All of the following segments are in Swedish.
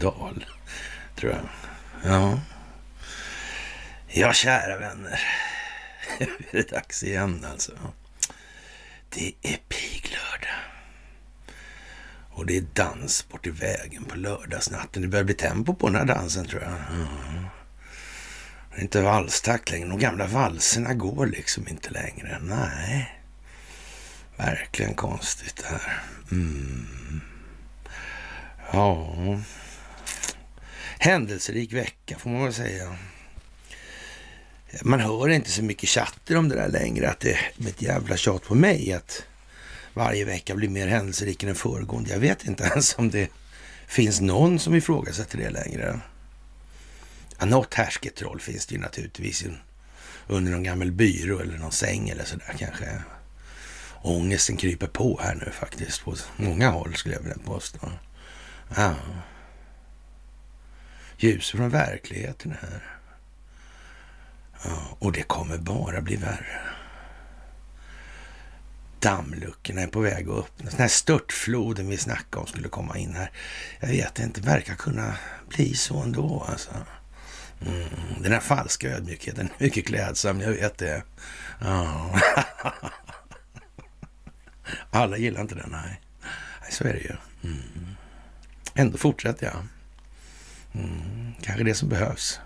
Dahl, dal, tror jag. Ja. Ja, kära vänner. Nu är det dags igen alltså. Det är piglördag. Och det är dans bort i vägen på lördagsnatten. Det börjar bli tempo på den här dansen tror jag. Mm. Det är inte valstakt längre. De gamla valserna går liksom inte längre. Nej. Verkligen konstigt det här. Mm. Ja. Händelserik vecka får man väl säga. Man hör inte så mycket chatter om det där längre. Att det är ett jävla tjat på mig att varje vecka blir mer händelserik än den föregående. Jag vet inte ens om det finns någon som ifrågasätter det längre. Ja, något härsketroll finns det ju naturligtvis under någon gammal byrå eller någon säng eller sådär kanske. Ångesten kryper på här nu faktiskt på många håll skulle jag vilja påstå. Ja. Ljus från verkligheten här. Ja, och det kommer bara bli värre. Dammluckorna är på väg att öppnas. Den här störtfloden vi snackade om skulle komma in här. Jag vet inte, verkar kunna bli så ändå alltså. Mm, den här falska ödmjukheten är mycket klädsam, jag vet det. Ja. Alla gillar inte den, nej. nej så är det ju. Mm. Ändå fortsätter jag. Mm, kanske det som behövs.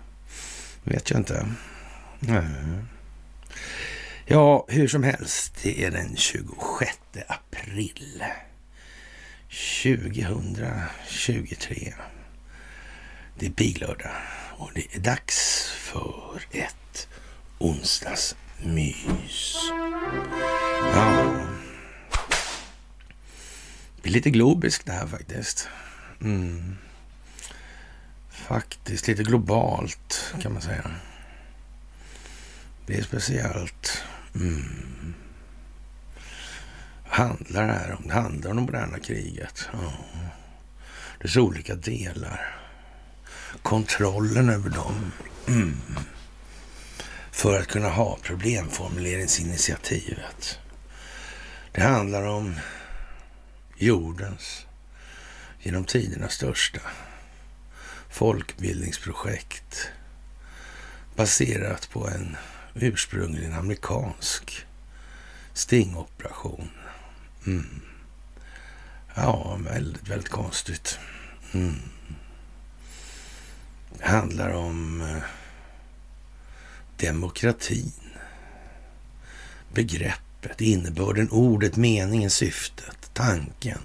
Vet jag inte. Mm. Ja, hur som helst. Det är den 26 april 2023. Det är piglördag och det är dags för ett onsdagsmys. Ja. Det är lite globiskt det här faktiskt. Mm. Faktiskt lite globalt kan man säga. Det är speciellt. Mm. Handlar det här om? Det handlar om det moderna kriget. Ja. Dess olika delar. Kontrollen över dem. Mm. För att kunna ha problemformuleringsinitiativet. Det handlar om jordens genom tiderna största folkbildningsprojekt baserat på en ursprungligen amerikansk stingoperation. Mm. Ja, väldigt, väldigt konstigt. Mm. Det handlar om eh, demokratin. Begreppet, innebörden, ordet, meningen, syftet, tanken.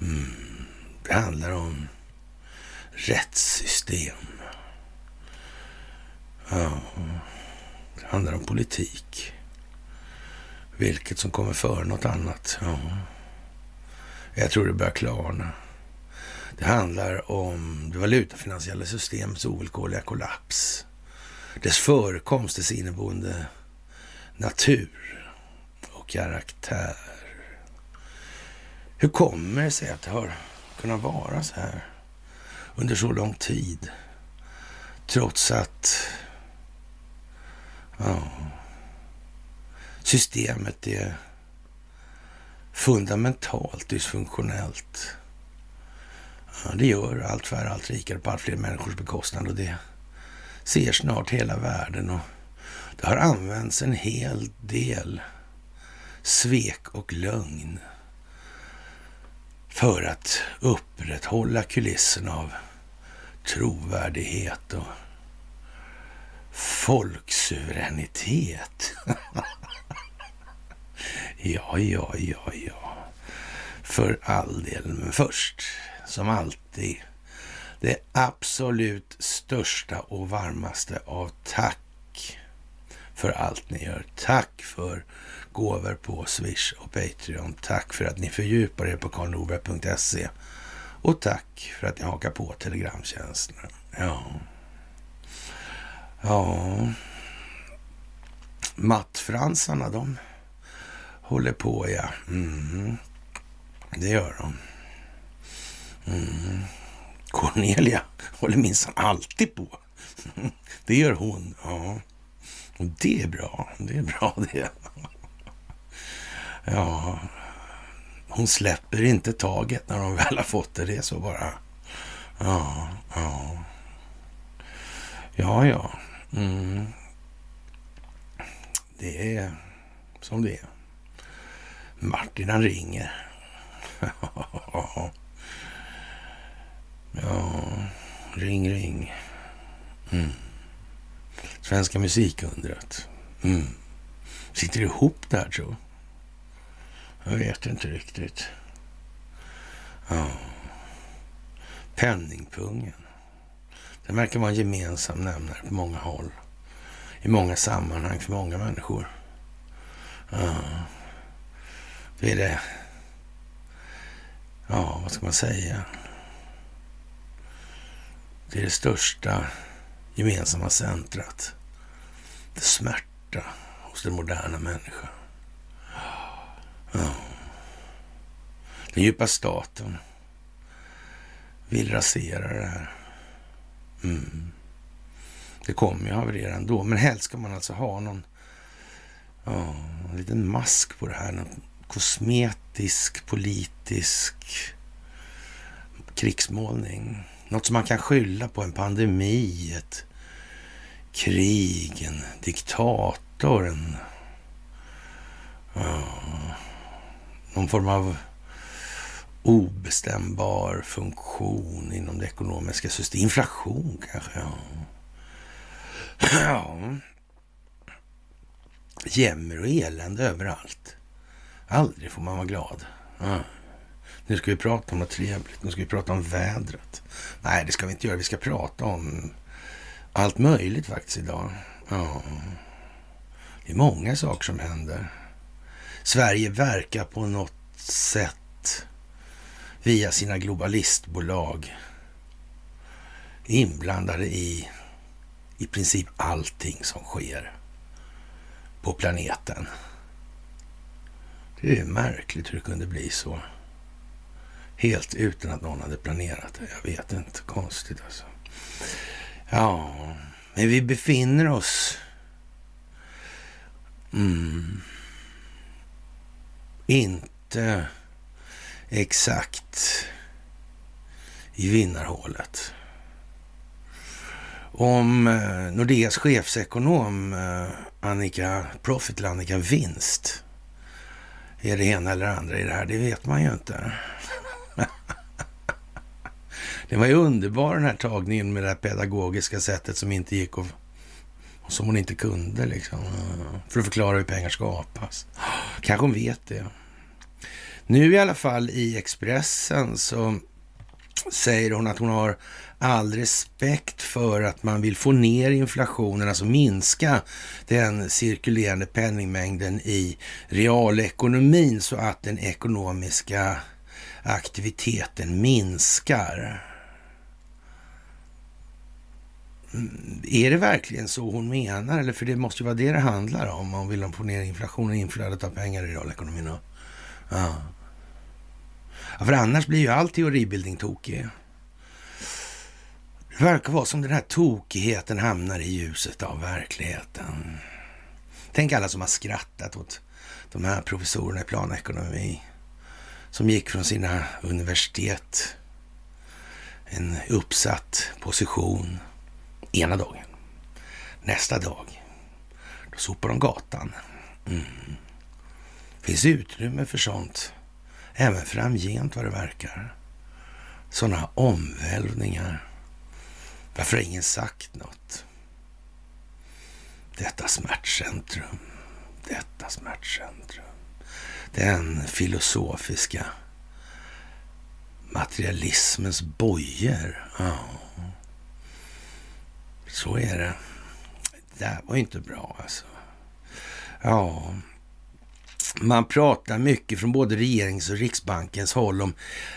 Mm. Det handlar om rättssystem. Ja, det handlar om politik. Vilket som kommer före något annat. Ja. Jag tror det börjar klarna. Det handlar om det valutafinansiella systemets ovillkorliga kollaps. Dess förekomst, dess inneboende natur och karaktär. Hur kommer det sig att det har kunnat vara så här under så lång tid? Trots att ja, systemet är fundamentalt dysfunktionellt. Ja, det gör allt färre, allt rikare på allt fler människors bekostnad och det ser snart hela världen. Och det har använts en hel del svek och lögn för att upprätthålla kulissen av trovärdighet och folksuveränitet. ja, ja, ja, ja. För all del, men först, som alltid, det absolut största och varmaste av tack för allt ni gör. Tack för gåvor på Swish och Patreon. Tack för att ni fördjupar er på karlnorberg.se. Och tack för att ni hakar på Telegramtjänsterna. Ja. Ja. Mattfransarna, de håller på, ja. Mm. Det gör de. Mm. Cornelia håller minsann alltid på. Det gör hon, ja. Det är bra. Det är bra det. Ja, hon släpper inte taget när hon väl har fått det. Det är så bara. Ja, ja. Ja, ja. Mm. Det är som det är. Martin han ringer. ja, ring, ring. Mm. Svenska musikundret. Mm. Sitter ihop där tror jag. vet inte riktigt. Ja. Penningpungen. Den verkar vara en gemensam nämnare på många håll. I många sammanhang för många människor. Ja. Det är det. Ja, vad ska man säga? Det är det största gemensamma centrat för smärta hos den moderna människan. Ja. Den djupa staten vill rasera det här. Mm. Det kommer ju haverera ändå, men helst ska man alltså ha någon ja, en liten mask på det här. Någon kosmetisk, politisk krigsmålning. Något som man kan skylla på en pandemi, ett krig, en diktator, en... Ja, någon form av obestämbar funktion inom det ekonomiska systemet. Inflation kanske, ja. ja. Jämmer och elände överallt. Aldrig får man vara glad. Ja. Nu ska vi prata om något trevligt. Nu ska vi prata om vädret. Nej, det ska vi inte göra. Vi ska prata om allt möjligt faktiskt idag. Ja. Det är många saker som händer. Sverige verkar på något sätt via sina globalistbolag inblandade i i princip allting som sker på planeten. Det är märkligt hur det kunde bli så. Helt utan att någon hade planerat det. Jag vet inte. Konstigt alltså. Ja, men vi befinner oss mm, inte exakt i vinnarhålet. om eh, Nordeas chefsekonom eh, Annika Profit eller Annika Vinst är det ena eller andra i det här, det vet man ju inte. det var ju underbar den här tagningen med det här pedagogiska sättet som inte gick och som hon inte kunde liksom. För att förklara hur pengar skapas. Kanske hon vet det. Nu i alla fall i Expressen så säger hon att hon har all respekt för att man vill få ner inflationen, alltså minska den cirkulerande penningmängden i realekonomin så att den ekonomiska aktiviteten minskar. Är det verkligen så hon menar? Eller för det måste ju vara det det handlar om. Om vill få ner inflationen och inflödet av pengar i realekonomin. Ja. ja. För annars blir ju all teoribildning tokig. Det verkar vara som den här tokigheten hamnar i ljuset av verkligheten. Tänk alla som har skrattat åt de här professorerna i planekonomi som gick från sina universitet, en uppsatt position ena dagen. Nästa dag, då sopar de gatan. Mm. finns utrymme för sånt även framgent vad det verkar. Sådana omvälvningar varför har ingen sagt något? Detta smärtcentrum, detta smärtcentrum. Den filosofiska materialismens bojor. Oh. Så är det. Det där var inte bra alltså. Ja, man pratar mycket från både regerings och Riksbankens håll om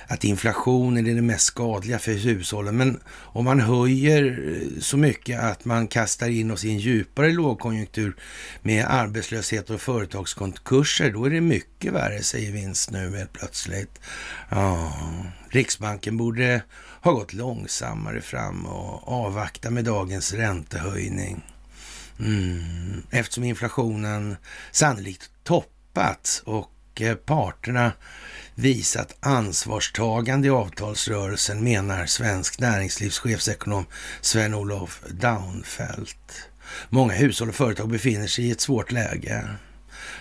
att inflationen är det mest skadliga för hushållen. Men om man höjer eh, så mycket att man kastar in oss i en djupare lågkonjunktur med arbetslöshet och företagskonkurser, då är det mycket värre, säger Vinst nu helt plötsligt. Ja, Riksbanken borde har gått långsammare fram och avvaktar med dagens räntehöjning. Mm, eftersom inflationen sannolikt toppats och eh, parterna visat ansvarstagande i avtalsrörelsen, menar svensk näringslivs chefsekonom Sven-Olof Daunfeldt. Många hushåll och företag befinner sig i ett svårt läge.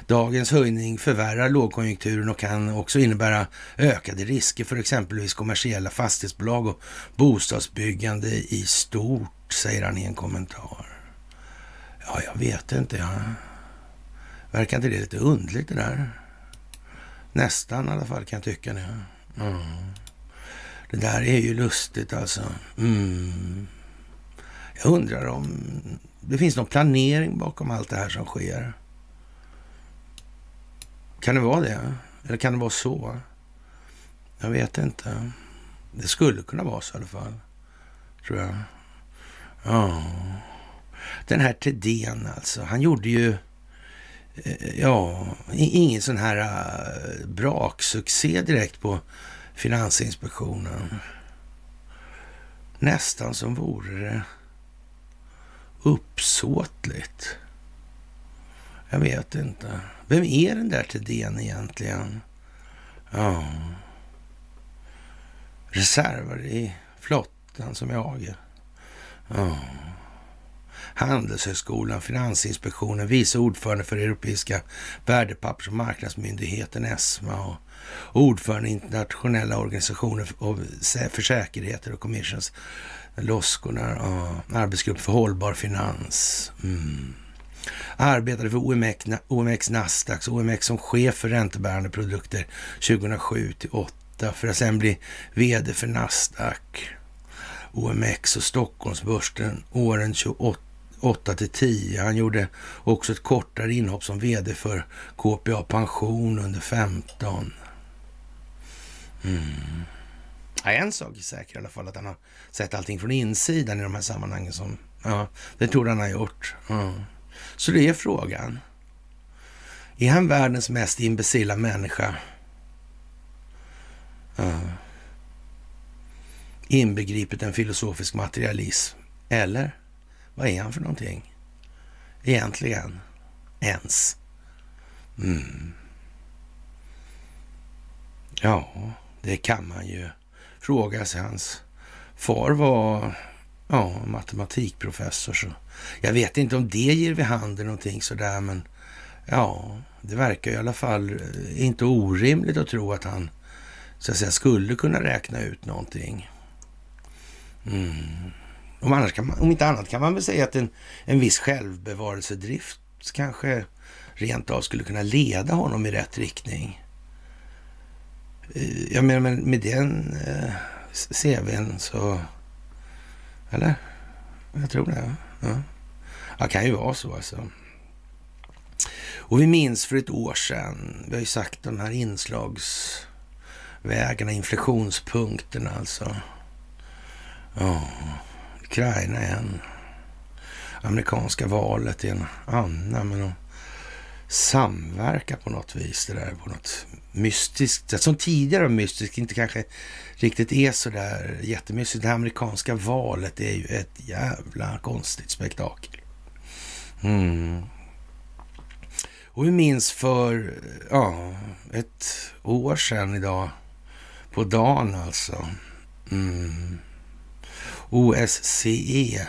Dagens höjning förvärrar lågkonjunkturen och kan också innebära ökade risker för exempelvis kommersiella fastighetsbolag och bostadsbyggande i stort, säger han i en kommentar. Ja, jag vet inte. Ja. Verkar inte det lite undligt det där? Nästan i alla fall kan jag tycka det. Mm. Det där är ju lustigt alltså. Mm. Jag undrar om det finns någon planering bakom allt det här som sker. Kan det vara det? Eller kan det vara så? Jag vet inte. Det skulle kunna vara så i alla fall. Tror jag. Ja. Den här Tedén alltså. Han gjorde ju eh, ja, ingen sån här eh, braksuccé direkt på Finansinspektionen. Nästan som vore det uppsåtligt. Jag vet inte. Vem är den där Thedéen egentligen? Ja. Reserver i flottan som jag. Ja. Handelshögskolan, Finansinspektionen, vice ordförande för Europeiska värdepappers och marknadsmyndigheten ESMA och ordförande i internationella organisationer för säkerheter och commissions, Loskorna, arbetsgrupp för hållbar finans. Mm. Arbetade för OMX, OMX Nasdaq, OMX som chef för räntebärande produkter 2007 till 2008 för att sen bli vd för Nasdaq. OMX och Stockholmsbörsen åren 28 8 till 10. Han gjorde också ett kortare inhopp som vd för KPA Pension under 15. Mm. Ja, en sak är säker i alla fall, att han har sett allting från insidan i de här sammanhangen. Som, ja, det tror han har gjort. Ja. Så det är frågan. Är han världens mest imbecilla människa? Uh. Inbegripet en filosofisk materialism. Eller? Vad är han för någonting? Egentligen. Ens. Mm. Ja, det kan man ju fråga sig. Hans far var ja, matematikprofessor. Så jag vet inte om det ger vid handen någonting sådär, men ja, det verkar i alla fall eh, inte orimligt att tro att han så att säga skulle kunna räkna ut någonting. Mm. Om, annars kan man, om inte annat kan man väl säga att en, en viss självbevarelsedrift kanske rent av skulle kunna leda honom i rätt riktning. Eh, jag menar, med, med den eh, CVn så... Eller? Jag tror det. Ja. Det kan ju vara så alltså. Och vi minns för ett år sedan, vi har ju sagt de här inslagsvägarna, inflektionspunkterna alltså. Ja, Ukraina en. Amerikanska valet är en annan, men de samverkar på något vis. Det där på något mystiskt. Som tidigare var mystiskt, inte kanske riktigt är så där jättemystiskt. Det amerikanska valet är ju ett jävla konstigt spektakel. Mm. Och vi minns för ja, ett år sedan idag, på dagen alltså. Mm. OSCE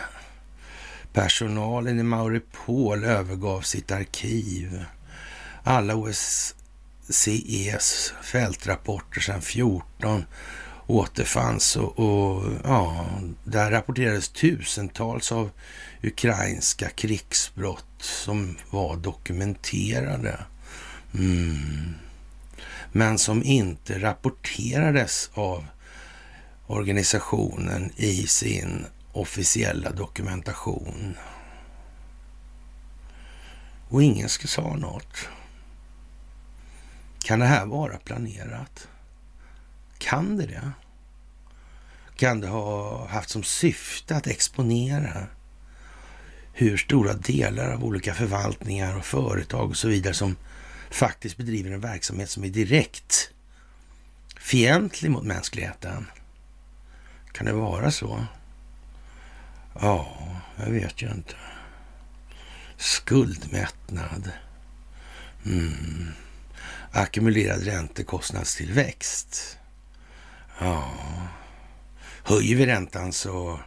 Personalen i Mauripol övergav sitt arkiv. Alla OS... SCEs fältrapporter sedan 14 återfanns och, och ja, där rapporterades tusentals av ukrainska krigsbrott som var dokumenterade. Mm. Men som inte rapporterades av organisationen i sin officiella dokumentation. Och ingen sa något. Kan det här vara planerat? Kan det det? Kan det ha haft som syfte att exponera hur stora delar av olika förvaltningar och företag och så vidare som faktiskt bedriver en verksamhet som är direkt fientlig mot mänskligheten? Kan det vara så? Ja, jag vet ju inte. Skuldmättnad. Mm. Ackumulerad räntekostnadstillväxt. Ja. Höjer vi räntan så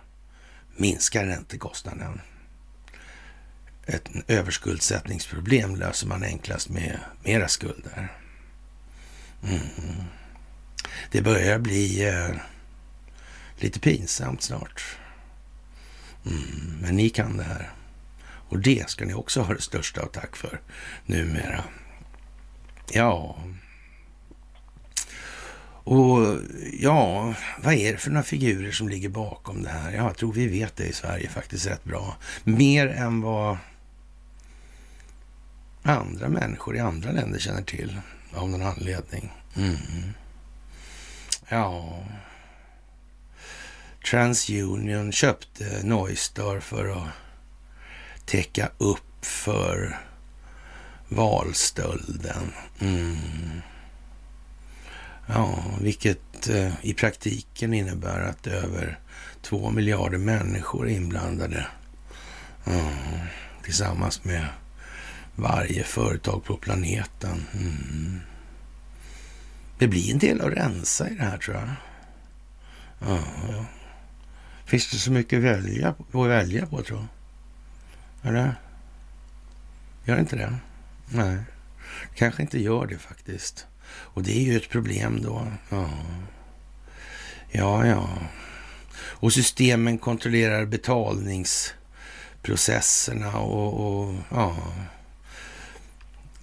minskar räntekostnaden. Ett överskuldsättningsproblem löser man enklast med mera skulder. Mm. Det börjar bli eh, lite pinsamt snart. Mm, men ni kan det här. Och det ska ni också ha det största av tack för numera. Ja. Och ja, vad är det för några figurer som ligger bakom det här? Jag tror vi vet det i Sverige faktiskt rätt bra. Mer än vad andra människor i andra länder känner till av någon anledning. Mm. Ja, Transunion köpte Noistar för att täcka upp för valstölden. Mm. Ja, vilket eh, i praktiken innebär att över två miljarder människor är inblandade. Mm. tillsammans med varje företag på planeten. Mm. Det blir en del att rensa i det här tror jag. Ja, ja. Finns det så mycket att välja, att välja på, tror jag? Eller? Gör det inte det? Nej, kanske inte gör det faktiskt. Och det är ju ett problem då. Ja, ja. ja. Och systemen kontrollerar betalningsprocesserna och, och ja,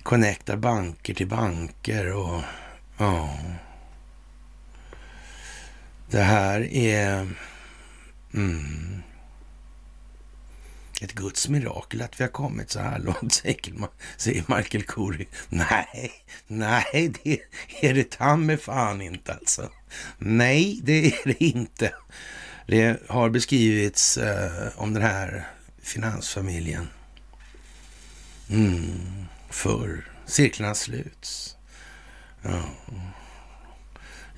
connectar banker till banker och ja. Det här är Mm. Ett Guds mirakel att vi har kommit så här långt, säger Michael Curry. Nej, nej, det är det ta fan inte alltså. Nej, det är det inte. Det har beskrivits eh, om den här finansfamiljen. Mm, för cirklarna sluts. Ja.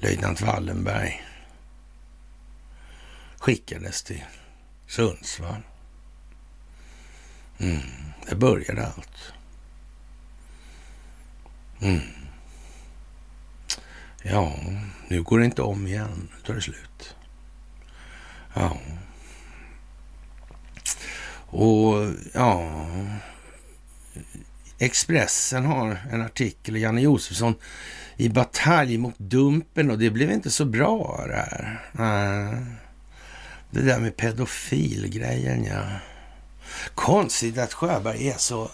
Löjtnant Wallenberg skickades till Sundsvall. Mm, där började allt. Mm. Ja, nu går det inte om igen. Nu tar det slut. Ja. Och ja, Expressen har en artikel, Janne Josefsson i batalj mot Dumpen och det blev inte så bra det här. Nej. Det där med pedofilgrejen, ja. Konstigt att Sjöberg är så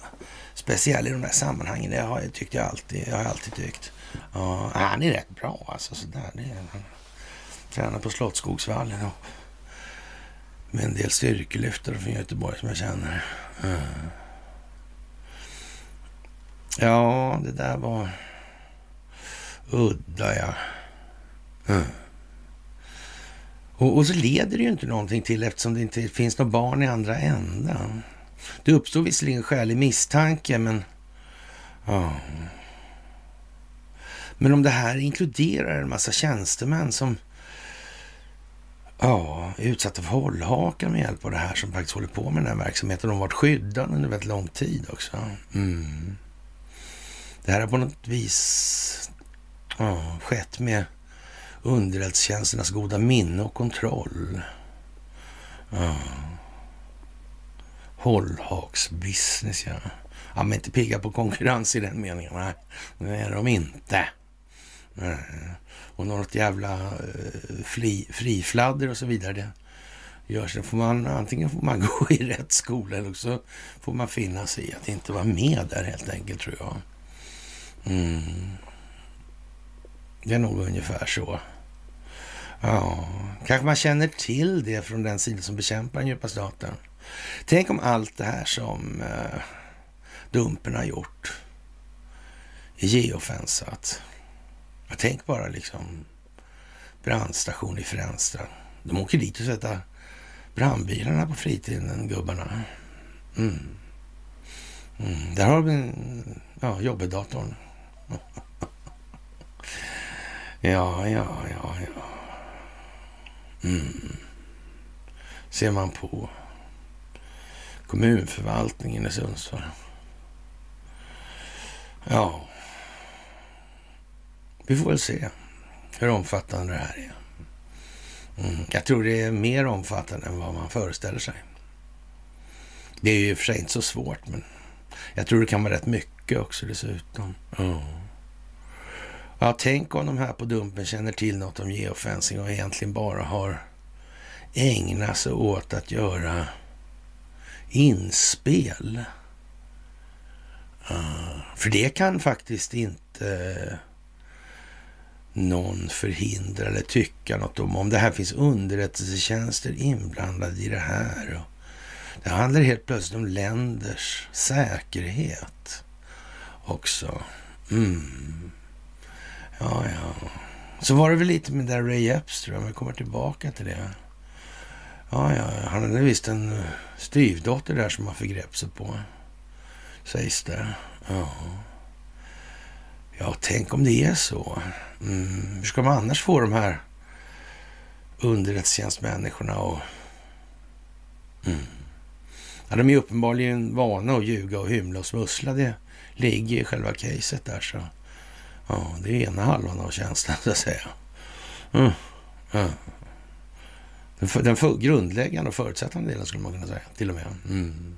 speciell i de där sammanhangen. Det har jag, tyckt jag alltid, jag har alltid tyckt. Ja, han är rätt bra alltså. Sådär. Det är, han tränar på Slottsskogsvallen och med en del styrkelyftare från Göteborg som jag känner. Eh. Ja, det där var udda, ja. Eh. Och, och, så leder det ju inte någonting till eftersom det inte finns några barn i andra änden. Det uppstår visserligen skälig misstanke, men... Ja. Men om det här inkluderar en massa tjänstemän som ja, är utsatta för hållhakar med hjälp av det här som faktiskt håller på med den här verksamheten. De har varit skyddade under väldigt lång tid också. Mm. Det här har på något vis ja, skett med underrättelsetjänsternas goda minne och kontroll. Ja. Hållhaksbusiness, ja. Ja, men inte pigga på konkurrens i den meningen. Nej, det är de inte. Nej. Och något jävla eh, fri, frifladder och så vidare. Det görs. Får man, antingen får man gå i rätt skola eller så får man finna sig i att inte vara med där helt enkelt, tror jag. Mm. Det är nog ungefär så. Ja, kanske man känner till det från den sida som bekämpar den djupa staten. Tänk om allt det här som eh, Dumpen har gjort är geofensat. Tänk bara liksom brandstation i Fränsta. De åker dit och sätter brandbilarna på fritiden, gubbarna. Mm. Mm. Där har vi ja, jobbdatorn. ja, ja, ja, ja. Mm. Ser man på kommunförvaltningen i Sundsvall. Ja, vi får väl se hur omfattande det här är. Mm. Jag tror det är mer omfattande än vad man föreställer sig. Det är ju i och för sig inte så svårt, men jag tror det kan vara rätt mycket också dessutom. Mm. Ja, tänk om de här på Dumpen känner till något om geofencing och egentligen bara har ägnat sig åt att göra inspel. Uh, för det kan faktiskt inte någon förhindra eller tycka något om. Om det här finns underrättelsetjänster inblandade i det här. Och det handlar helt plötsligt om länders säkerhet också. Mm. Ja, ja. Så var det väl lite med där Ray Epström. jag. Vi kommer tillbaka till det. Ja, ja, han hade visst en eh, styvdotter där som han förgrep sig på. Sägs det. Ja. Ja, tänk om det är så. Mm. Hur ska man annars få de här underrättelsetjänstmänniskorna och... Mm. Ja, de är uppenbarligen vana att ljuga och hymla och smussla. Det ligger i själva caset där. Så ja, det är ena halvan av känslan, så att säga. Mm. Mm. Den, den för, grundläggande och förutsättande delen skulle man kunna säga till och med. Mm.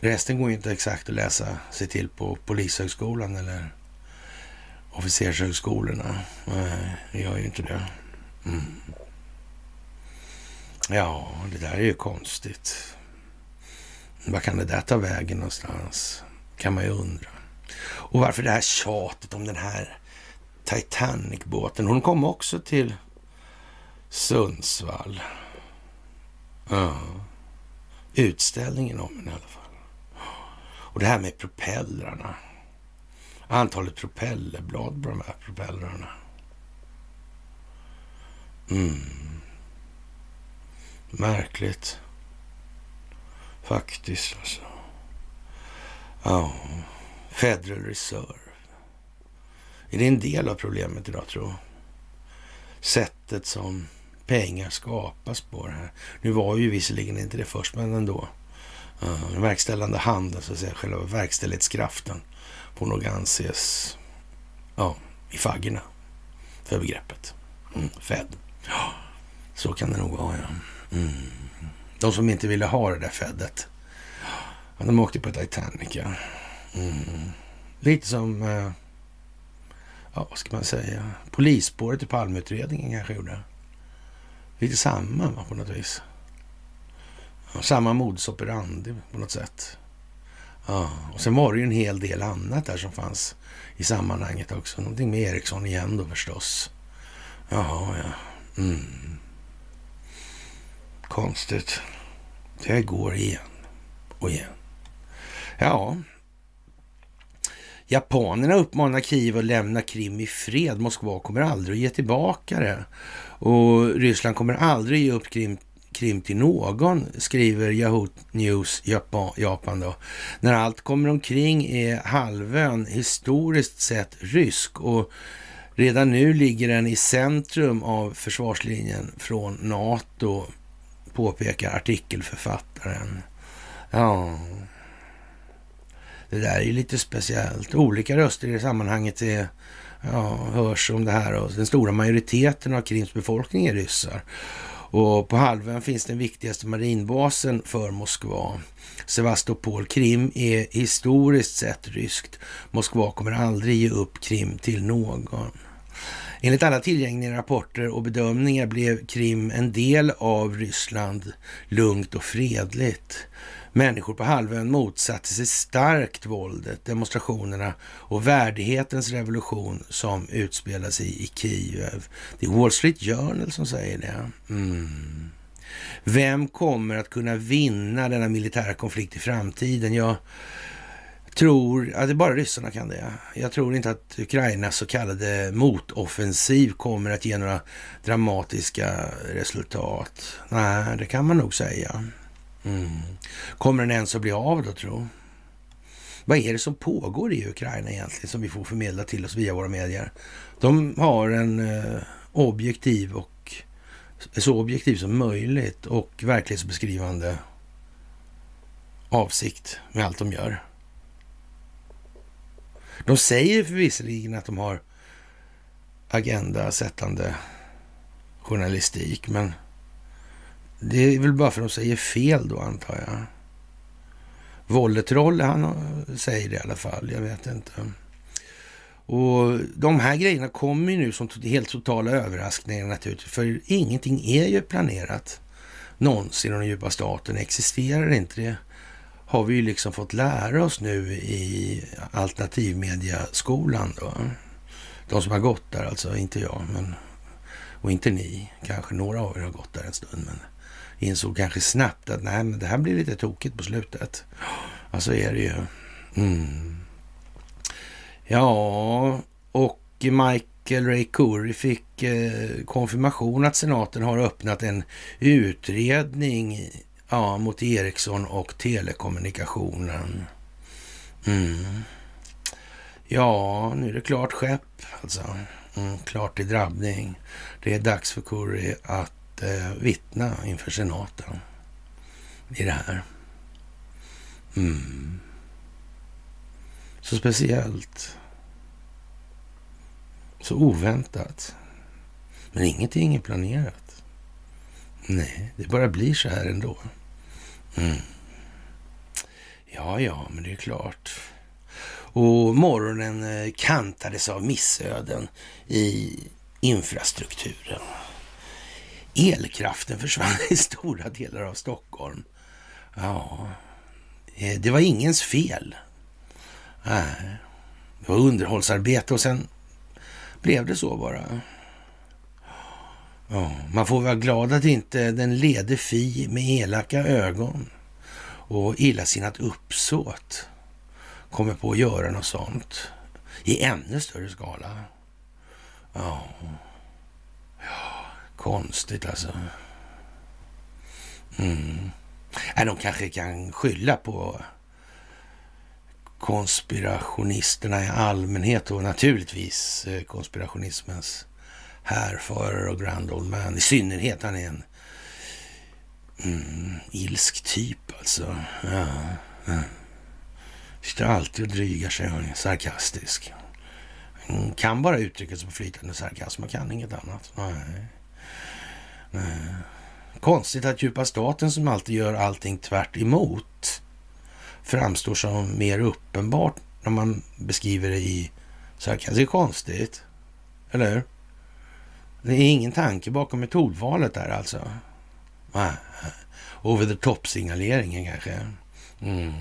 Resten går ju inte exakt att läsa sig till på Polishögskolan eller officershögskolorna. Nej, det gör ju inte det. Mm. Ja, det där är ju konstigt. Vad kan det där ta vägen någonstans? Kan man ju undra. Och varför det här tjatet om den här Titanic-båten? Hon kom också till Sundsvall. Ja. Utställningen om den i alla fall. Och det här med propellrarna. Antalet propellerblad på de här propellrarna. Mm. Märkligt. Faktiskt alltså. Ja. Federal Reserve. Är det en del av problemet idag tror jag? Sättet som pengar skapas på det här. Nu var ju visserligen inte det först, men ändå. Uh, den verkställande handen, så att säga, själva verkställighetskraften får nog anses ja, i faggorna för begreppet. Mm, Fed. Ja, så kan det nog vara, ja. Mm. De som inte ville ha det där Fedet. Ja, de åkte på Titanic, ja. Mm. Lite som, eh, ja vad ska man säga, polisspåret i Palmeutredningen kanske gjorde. Lite samma va, på något vis. Ja, samma modus operandi på något sätt. Ja, och sen var det ju en hel del annat där som fanns i sammanhanget också. Någonting med Ericsson igen då förstås. Jaha, ja. Mm. Konstigt. Det går igen och igen. Ja. Japanerna uppmanar Kiev att lämna Krim i fred. Moskva kommer aldrig att ge tillbaka det. Och Ryssland kommer aldrig ge upp Krim, Krim till någon, skriver Yahoo News Japan, Japan då. När allt kommer omkring är halvön historiskt sett rysk och redan nu ligger den i centrum av försvarslinjen från NATO, påpekar artikelförfattaren. Ja, det där är ju lite speciellt. Olika röster i det sammanhanget är, ja, hörs om det här och den stora majoriteten av Krims befolkning är ryssar. Och på halvön finns den viktigaste marinbasen för Moskva. Sevastopol. Krim är historiskt sett ryskt. Moskva kommer aldrig ge upp Krim till någon. Enligt alla tillgängliga rapporter och bedömningar blev Krim en del av Ryssland lugnt och fredligt. Människor på halvön motsatte sig starkt våldet, demonstrationerna och värdighetens revolution som utspelar sig i Kiev. Det är Wall Street Journal som säger det. Mm. Vem kommer att kunna vinna denna militära konflikt i framtiden? Jag tror, att det är bara ryssarna kan det. Jag tror inte att Ukrainas så kallade motoffensiv kommer att ge några dramatiska resultat. Nej, det kan man nog säga. Mm. Kommer den ens att bli av då, tro? Vad är det som pågår i Ukraina egentligen som vi får förmedla till oss via våra medier? De har en eh, objektiv och så objektiv som möjligt och verklighetsbeskrivande avsikt med allt de gör. De säger förvisserligen att de har agenda-sättande journalistik, men det är väl bara för att de säger fel då, antar jag. Volletroll, han säger det i alla fall. Jag vet inte. Och de här grejerna kommer ju nu som helt totala överraskningar naturligtvis. För ingenting är ju planerat någonsin och den djupa staten existerar inte. Det har vi ju liksom fått lära oss nu i alternativmediaskolan då. De som har gått där alltså, inte jag, men och inte ni. Kanske några av er har gått där en stund, men insåg kanske snabbt att nej, men det här blir lite tokigt på slutet. Ja, så är det ju. Mm. Ja, och Michael Ray Curry fick eh, konfirmation att senaten har öppnat en utredning ja, mot Ericsson och telekommunikationen. Mm. Ja, nu är det klart skepp alltså. Mm, klart i drabbning. Det är dags för Curry att eh, vittna inför senaten i det här. Mm. Så speciellt. Så oväntat. Men ingenting är planerat. Nej, det bara blir så här ändå. Mm. Ja, ja, men det är klart. Och morgonen eh, kantades av missöden i infrastrukturen. Elkraften försvann i stora delar av Stockholm. Ja, eh, det var ingens fel. Nej, det var underhållsarbete och sen blev det så bara. Ja, man får vara glad att inte den lede Fi med elaka ögon och illasinnat uppsåt kommer på att göra något sånt i ännu större skala. Ja, ja konstigt alltså. Mm. Äh, de kanske kan skylla på konspirationisterna i allmänhet och naturligtvis eh, konspirationismens härförare och grand old man. I synnerhet han är en mm, ilsk typ alltså. Ja, ja. Sitter alltid och drygar sig och är sarkastisk. Mm, kan bara uttrycka sig på flytande sarkasm och kan inget annat. Nej. Eh, konstigt att djupa staten som alltid gör allting tvärt emot framstår som mer uppenbart när man beskriver det i så här. Det är konstigt, eller hur? Det är ingen tanke bakom metodvalet där alltså. Over the top-signaleringen kanske. Mm.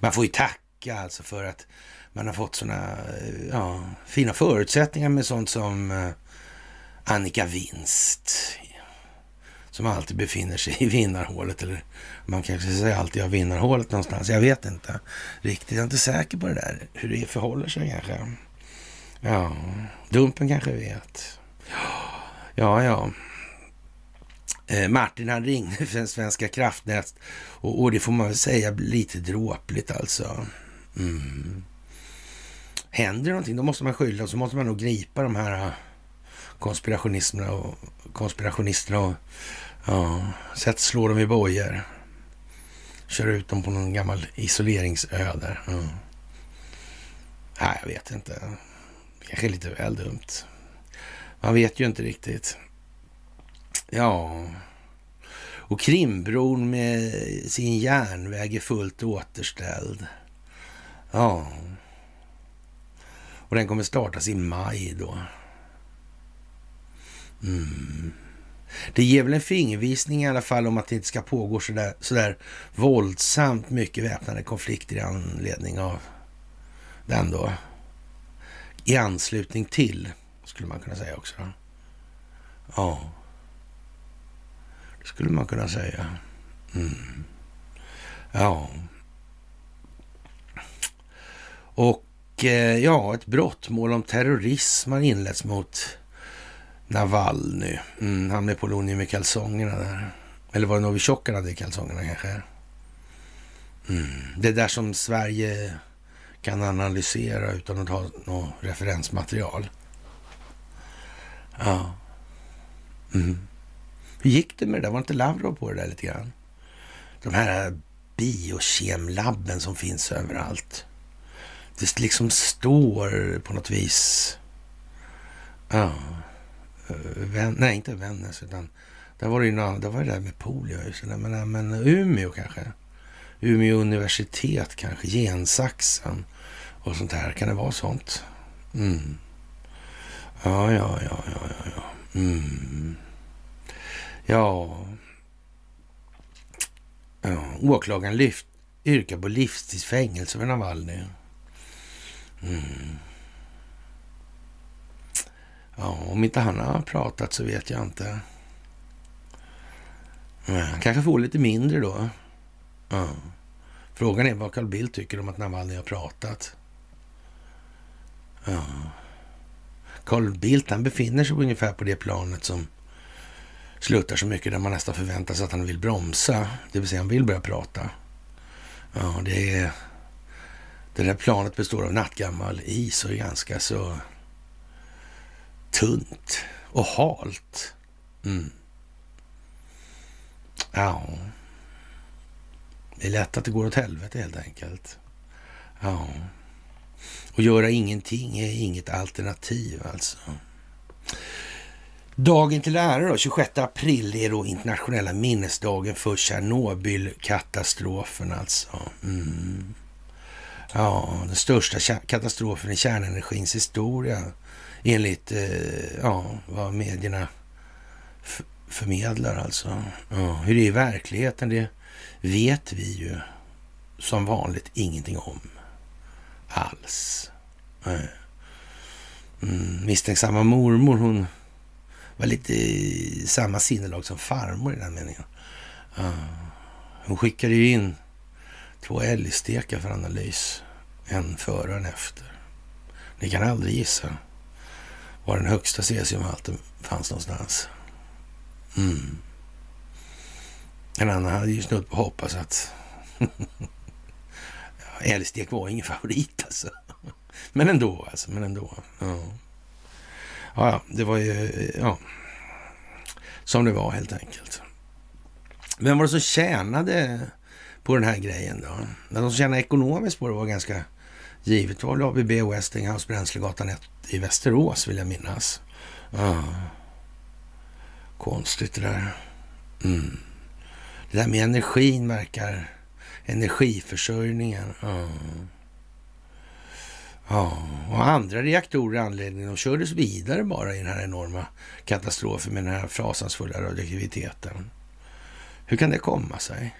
Man får ju tacka alltså för att man har fått sådana eh, ja, fina förutsättningar med sånt som eh, Annika Winst som alltid befinner sig i vinnarhålet. Eller man kanske säger alltid har vinnarhålet någonstans. Jag vet inte riktigt. Jag är inte säker på det där. Hur det förhåller sig kanske. Ja, Dumpen kanske vet. Ja, ja. Eh, Martin han ringde för Svenska kraftnät och, och, det får man väl säga lite dråpligt alltså. Mm. Händer det någonting då måste man skylla och så måste man nog gripa de här eh, konspirationisterna och konspirationisterna och ja, sätt slå dem i bojor. Kör ut dem på någon gammal isoleringsö där. Ja. Nej, jag vet inte. Kanske lite väl dumt. Man vet ju inte riktigt. Ja, och Krimbron med sin järnväg är fullt återställd. Ja, och den kommer startas i maj då. Mm. Det ger väl en fingervisning i alla fall om att det inte ska pågå sådär, sådär våldsamt mycket väpnade konflikter i anledning av den då. I anslutning till, skulle man kunna säga också. Ja, det skulle man kunna säga. Mm. Ja. Och eh, ja, ett brottmål om terrorism har inletts mot Navalny. Mm, han med polonium i kalsongerna där. Eller var det Novichok han hade i kalsongerna kanske? Mm. Det där som Sverige kan analysera utan att ha något referensmaterial. Ja. Mm. Hur gick det med det där? Var inte Lavrov på det där lite grann? De här biokemlabben som finns överallt. Det liksom står på något vis... Ja. Vän, nej, inte Vännäs, utan där var det ju det var det där med polio. Men, men Umeå kanske? Umeå universitet kanske? Gensaxen och sånt här. Kan det vara sånt? Mm. Ja, ja, ja, ja, ja. ja. Mm. Ja. ja. Åklagaren lyft, yrkar på livstidsfängelse för Navalny. Mm. Ja, om inte han har pratat så vet jag inte. Han kanske får lite mindre då. Ja. Frågan är vad Carl Bildt tycker om att Navalny har pratat. Ja. Carl Bildt han befinner sig ungefär på det planet som sluttar så mycket där man nästan förväntar sig att han vill bromsa. Det vill säga han vill börja prata. Ja, det är... Det där planet består av nattgammal is och är ganska så tunt och halt. Mm. Ja. Det är lätt att det går åt helvete helt enkelt. Ja. Och göra ingenting är inget alternativ alltså. Dagen till ära då, 26 april är då internationella minnesdagen för Tjernobylkatastrofen alltså. Mm. Ja, den största katastrofen i kärnenergins historia enligt eh, ja, vad medierna förmedlar alltså. Ja, hur det är i verkligheten, det vet vi ju som vanligt ingenting om alls. Mm, misstänksamma mormor, hon var lite i samma sinnelag som farmor i den meningen. Ja. Hon skickade ju in två älgstekar för analys. En före och en efter. Ni kan aldrig gissa var den högsta cesiumhalten fanns någonstans. Mm. En annan hade ju snudd på alltså att hoppas att älgstek var ingen favorit alltså. Men ändå alltså, men ändå. Ja. ja, det var ju, ja, som det var helt enkelt. Vem var det som tjänade på den här grejen då? De som tjänade ekonomiskt på det var ganska givet. Var ABB Westinghouse Bränslegatan 1 i Västerås vill jag minnas. Ah. Konstigt det där. Mm. Det där med energin verkar... Energiförsörjningen. Ja. Ja, och andra reaktorer i anledningen de kördes vidare bara i den här enorma katastrofen med den här fasansfulla radioaktiviteten. Hur kan det komma sig?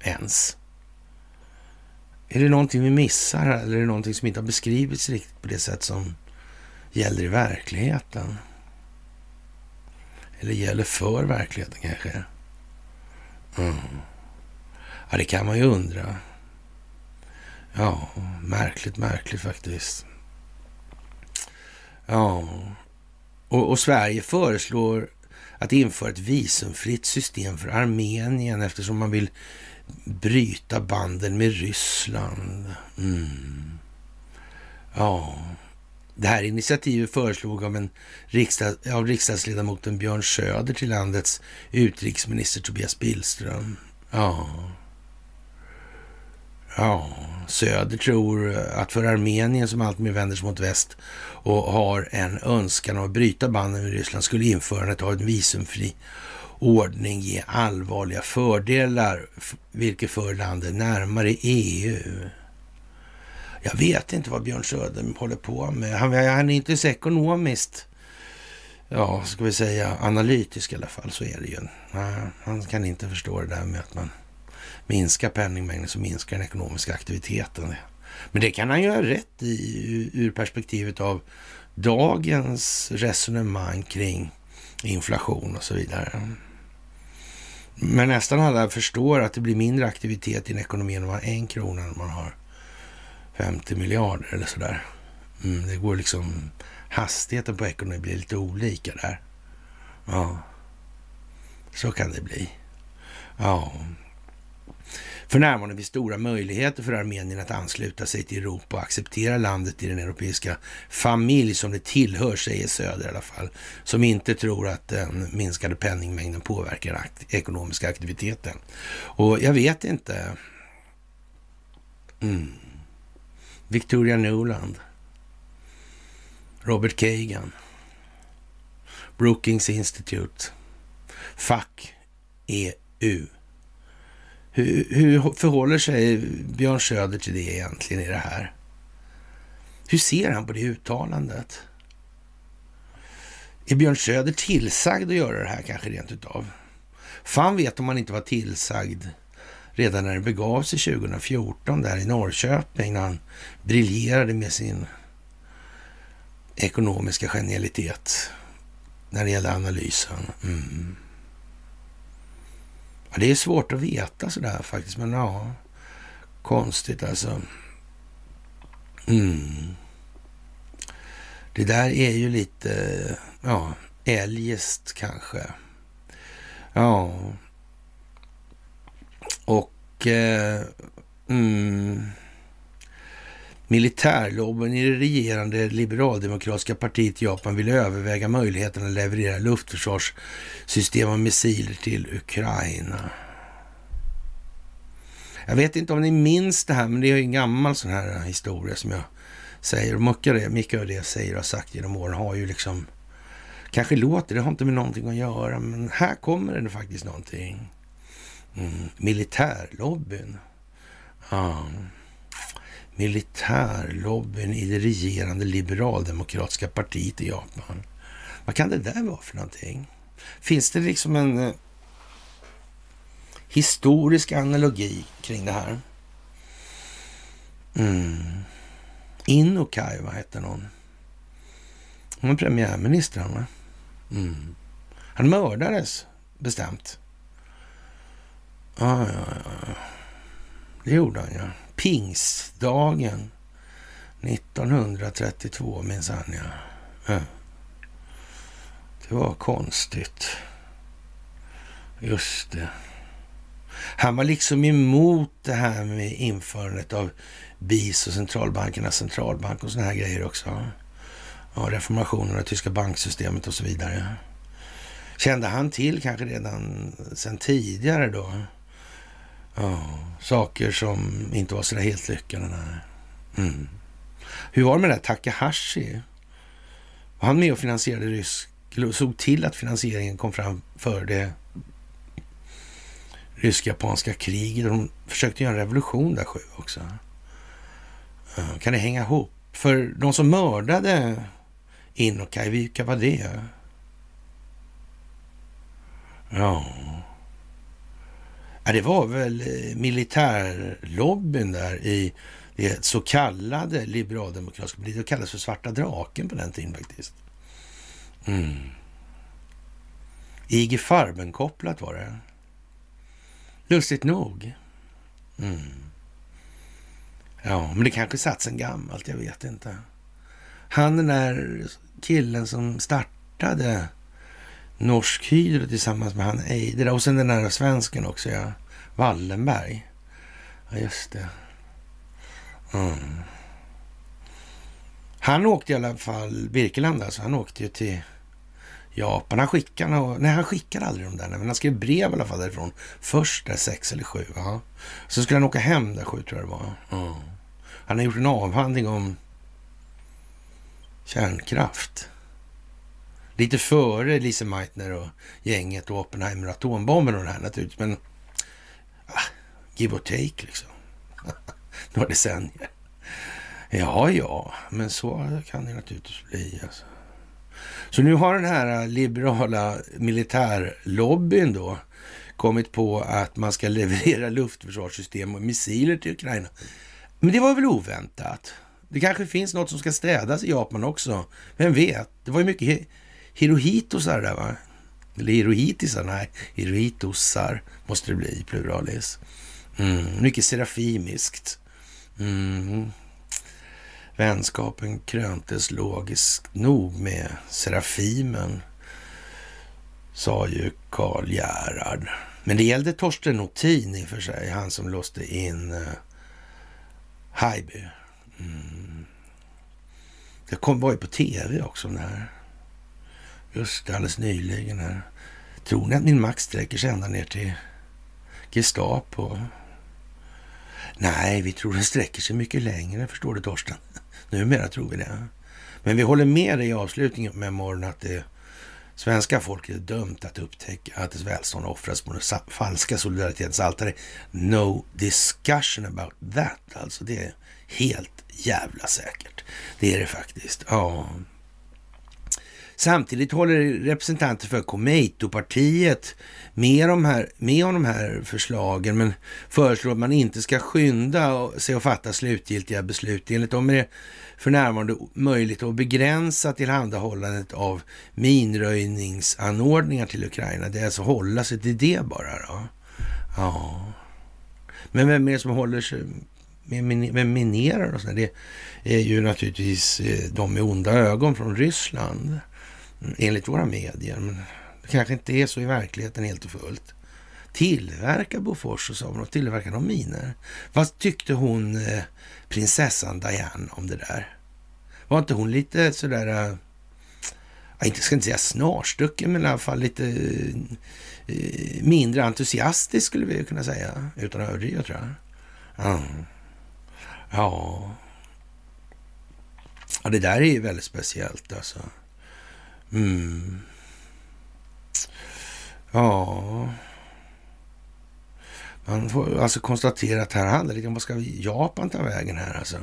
Ens? Är det någonting vi missar här, eller är det någonting som inte har beskrivits riktigt på det sätt som gäller i verkligheten? Eller gäller för verkligheten kanske? Mm. Ja, det kan man ju undra. Ja, märkligt, märkligt faktiskt. Ja, och, och, Sverige föreslår att införa ett visumfritt system för Armenien eftersom man vill bryta banden med Ryssland. Mm. Ja, det här initiativet föreslog av, en riksdag, av riksdagsledamoten Björn Söder till landets utrikesminister Tobias Billström. Ja. Ja, Söder tror att för Armenien som alltmer vänder sig mot väst och har en önskan om att bryta banden med Ryssland skulle införandet av en visumfri ordning ge allvarliga fördelar, vilket för landet närmare EU. Jag vet inte vad Björn Söder håller på med. Han, han är inte så ekonomiskt, ja, ska vi säga analytisk i alla fall, så är det ju. Han kan inte förstå det där med att man minskar penningmängden så minskar den ekonomiska aktiviteten. Men det kan han göra rätt i ur perspektivet av dagens resonemang kring inflation och så vidare. Men nästan alla förstår att det blir mindre aktivitet i en ekonomi om man har en krona än man har 50 miljarder eller sådär. Mm, det går liksom, hastigheten på ekonomin blir lite olika där. Ja, så kan det bli. Ja, för närvarande finns stora möjligheter för Armenien att ansluta sig till Europa och acceptera landet i den europeiska familj som det tillhör, säger Söder i alla fall, som inte tror att den minskade penningmängden påverkar akt ekonomiska aktiviteten. Och jag vet inte. Mm. Victoria Nuland. Robert Kagan. Brookings Institute. Fuck EU. Hur, hur förhåller sig Björn Söder till det egentligen i det här? Hur ser han på det uttalandet? Är Björn Söder tillsagd att göra det här kanske rent utav? Fan vet om han inte var tillsagd redan när det begav sig 2014 där i Norrköping när han briljerade med sin ekonomiska genialitet när det gällde analysen. Mm. Ja, det är svårt att veta sådär faktiskt, men ja, konstigt alltså. Mm. Det där är ju lite, ja, eljest kanske. Ja. Och eh, mm, Militärlobbyn i det regerande liberaldemokratiska partiet i Japan vill överväga möjligheten att leverera luftförsvarssystem och missiler till Ukraina. Jag vet inte om ni minns det här, men det är en gammal sån här historia som jag säger. Och mycket av det jag säger och har sagt genom åren har ju liksom kanske låter, det har inte med någonting att göra, men här kommer det faktiskt någonting. Mm. Militärlobbyn. Ja militärlobbyn i det regerande liberaldemokratiska partiet i Japan. Vad kan det där vara för någonting? Finns det liksom en eh, historisk analogi kring det här? Mm. Inokai, vad heter någon? Hon var premiärminister, han va? Mm. Han mördades bestämt. Ja, ja, ja. Det gjorde han, ja pingstdagen 1932 minsann ja. Det var konstigt. Just det. Han var liksom emot det här med införandet av BIS och centralbankernas centralbank och såna här grejer också. Ja, reformationen av tyska banksystemet och så vidare. Kände han till kanske redan sen tidigare då Ja, saker som inte var sådär helt lyckade. Mm. Hur var det med det där Takahashi? Var han med och finansierade rysk, såg till att finansieringen kom fram för det rysk-japanska kriget. De försökte göra en revolution där sju också. Kan det hänga ihop? För de som mördade Inokai, vilka var det? Ja... Ja, det var väl eh, militärlobbyn där i det så kallade liberaldemokratiska partiet. Det kallades för svarta draken på den tiden faktiskt. Mm. IG Farben-kopplat var det. Lustigt nog. Mm. Ja, men det kanske satt sen gammalt, jag vet inte. Han den där killen som startade Norsk Hydro tillsammans med han Eidra och sen den där svensken också, ja. Wallenberg. Ja, just det. Mm. Han åkte i alla fall, Birkeland alltså, han åkte ju till Japan. Han skickade, nej han skickade aldrig de där, men han skrev brev i alla fall därifrån. Först där sex eller sju. Ja. Så skulle han åka hem där sju tror jag det var. Mm. Han har gjort en avhandling om kärnkraft. Lite före Lise Meitner och gänget och Oppenheimer och atombomben och det här naturligtvis. Men ah, give or take liksom. Några decennier. Ja, ja, men så kan det naturligtvis bli. Alltså. Så nu har den här liberala militärlobbyn då kommit på att man ska leverera luftförsvarssystem och missiler till Ukraina. Men det var väl oväntat? Det kanske finns något som ska städas i Japan också. Vem vet? Det var ju mycket hirohitosar där va? Eller hirohitisar? Nej, hirohitosar måste det bli, pluralis. Mm, mycket serafimiskt. Mm. Vänskapen kröntes logiskt nog med Serafimen, sa ju Karl Gerhard. Men det gällde Torsten Nothin i och för sig, han som låste in eh, uh, Haijby. Mm. Det kom, var ju på tv också det här. Just det, alldeles nyligen här. Tror ni att min makt sträcker sig ända ner till Gestapo? Nej, vi tror den sträcker sig mycket längre, förstår du Torsten. Numera tror vi det. Men vi håller med dig i avslutningen med morgon att det svenska folket är dömt att upptäcka att dess välstånd offras på den falska solidaritetens altare. No discussion about that. Alltså det är helt jävla säkert. Det är det faktiskt. Ja. Samtidigt håller representanter för Komeito-partiet med, de här, med om de här förslagen, men föreslår att man inte ska skynda sig att fatta slutgiltiga beslut. Enligt dem är det för närvarande möjligt att begränsa tillhandahållandet av minröjningsanordningar till Ukraina. Det är alltså hålla sig till det bara. Då. Ja. Men vem är det som håller sig med, minerar och sådär? Det är ju naturligtvis eh, de med onda ögon från Ryssland enligt våra medier. Men det kanske inte är så i verkligheten helt och fullt. Tillverkar Bofors och Saab, tillverkar de miner? Vad tyckte hon, eh, prinsessan Diane, om det där? Var inte hon lite sådär, eh, jag inte ska inte säga snarstucken, men i alla fall lite eh, mindre entusiastisk skulle vi kunna säga, utan att överdriva tror jag. Ja. ja. Ja, det där är ju väldigt speciellt alltså. Mm. Ja. Man får alltså konstatera att här handlar det om vad ska Japan ta vägen här alltså.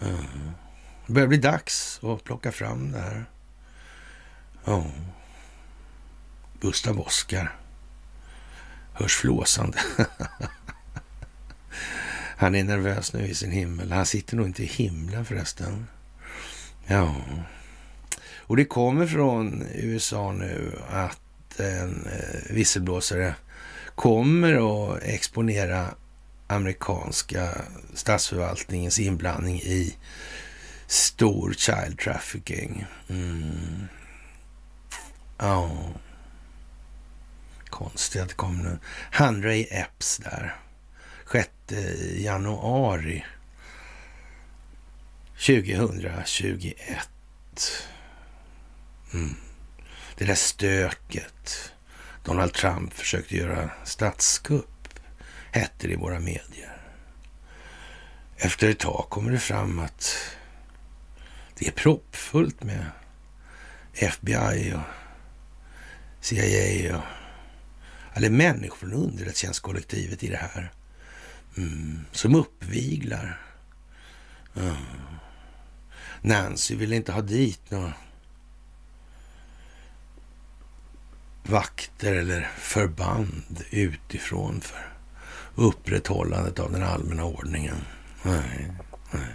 Mm. Det börjar bli dags att plocka fram det här. Ja. Gustav Oskar. Hörs flåsande. Han är nervös nu i sin himmel. Han sitter nog inte i himlen förresten. Ja. Och det kommer från USA nu att en eh, visselblåsare kommer att exponera amerikanska statsförvaltningens inblandning i stor child trafficking. Mm. Ja. Konstigt att det kom nu. Handray Epps där. 6 januari 2021. Mm. Det där stöket. Donald Trump försökte göra statskupp, hette det i våra medier. Efter ett tag kommer det fram att det är proppfullt med FBI och CIA och alla människor från underrättelsetjänstkollektivet i det här. Mm, som uppviglar. Mm. Nancy vill inte ha dit några vakter eller förband utifrån för upprätthållandet av den allmänna ordningen. Nej, nej.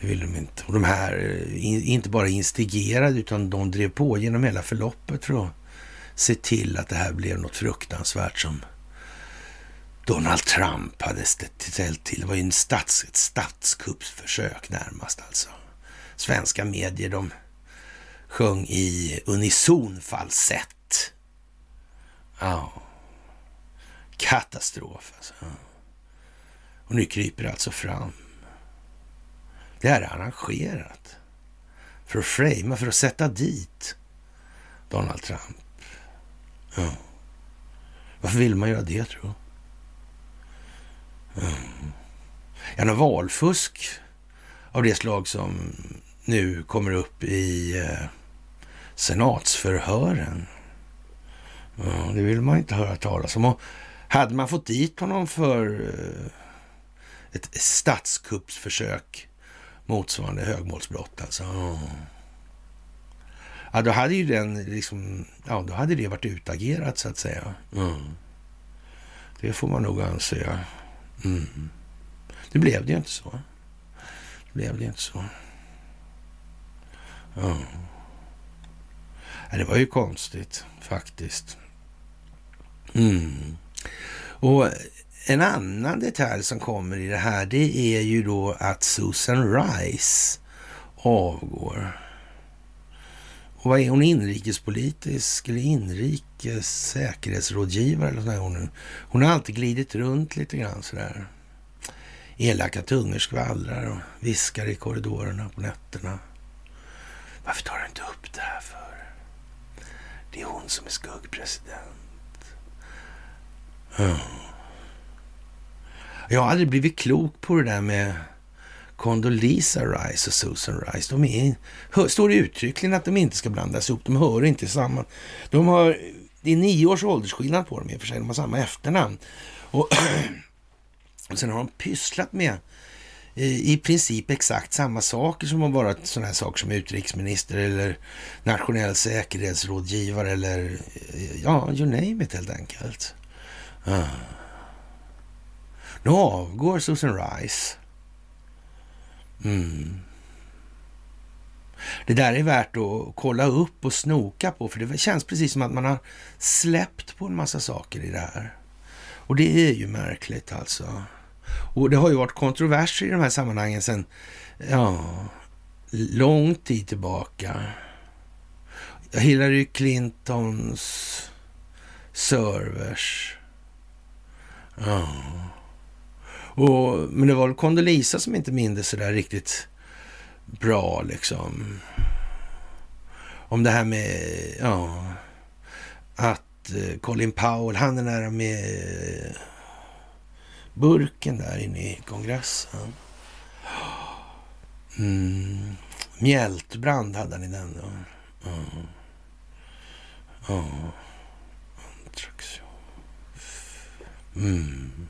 Det vill de inte. Och de här eh, inte bara instigerade utan de drev på genom hela förloppet för att se till att det här blev något fruktansvärt som Donald Trump hade ställt till. Det var ju en stats, ett statskuppsförsök närmast alltså. Svenska medier de sjöng i unison falsett. Ja, katastrof alltså. Och nu kryper det alltså fram. Det här är arrangerat för att framea, för att sätta dit Donald Trump. Ja. Varför vill man göra det, tror jag? Ja, någon valfusk av det slag som nu kommer upp i eh, senatsförhören. Ja, det vill man inte höra talas om. Och hade man fått dit honom för eh, ett statskuppsförsök motsvarande högmålsbrott alltså. Ja, då hade ju den liksom, ja, då hade det varit utagerat så att säga. Mm. Det får man nog anse. Mm. Det blev det ju inte så. Det blev det inte så. Ja. ja det var ju konstigt faktiskt. Mm. Och en annan detalj som kommer i det här, det är ju då att Susan Rice avgår. Och vad är hon? Inrikespolitisk eller inrikes säkerhetsrådgivare eller sådär hon Hon har alltid glidit runt lite grann sådär. Elaka tungor skvallrar och viskar i korridorerna på nätterna. Varför tar du inte upp det här för? Det är hon som är skuggpresident. Mm. Jag har aldrig blivit klok på det där med Condoleezza Rice och Susan Rice. De är, hör, står uttryckligen att de inte ska blandas ihop. De hör inte samman. De har, det är nio års åldersskillnad på dem i och för sig. De har samma efternamn. Och, och sen har de pysslat med i princip exakt samma saker som har varit sådana här saker som utrikesminister eller nationell säkerhetsrådgivare eller eh, ja, you name it helt enkelt. Ah. Nu avgår Susan Rice. Mm. Det där är värt att kolla upp och snoka på, för det känns precis som att man har släppt på en massa saker i det här. Och det är ju märkligt alltså. Och det har ju varit kontroverser i de här sammanhangen sedan, ja, lång tid tillbaka. Hillary Clintons servers. Ja. Och, men det var väl Condoleezza som inte mindes sådär riktigt bra liksom. Om det här med, ja, att eh, Colin Powell, han är nära med burken där inne i kongressen. Mm. Mjältbrand hade han i den då. Mm. Ja. Ja. Mm.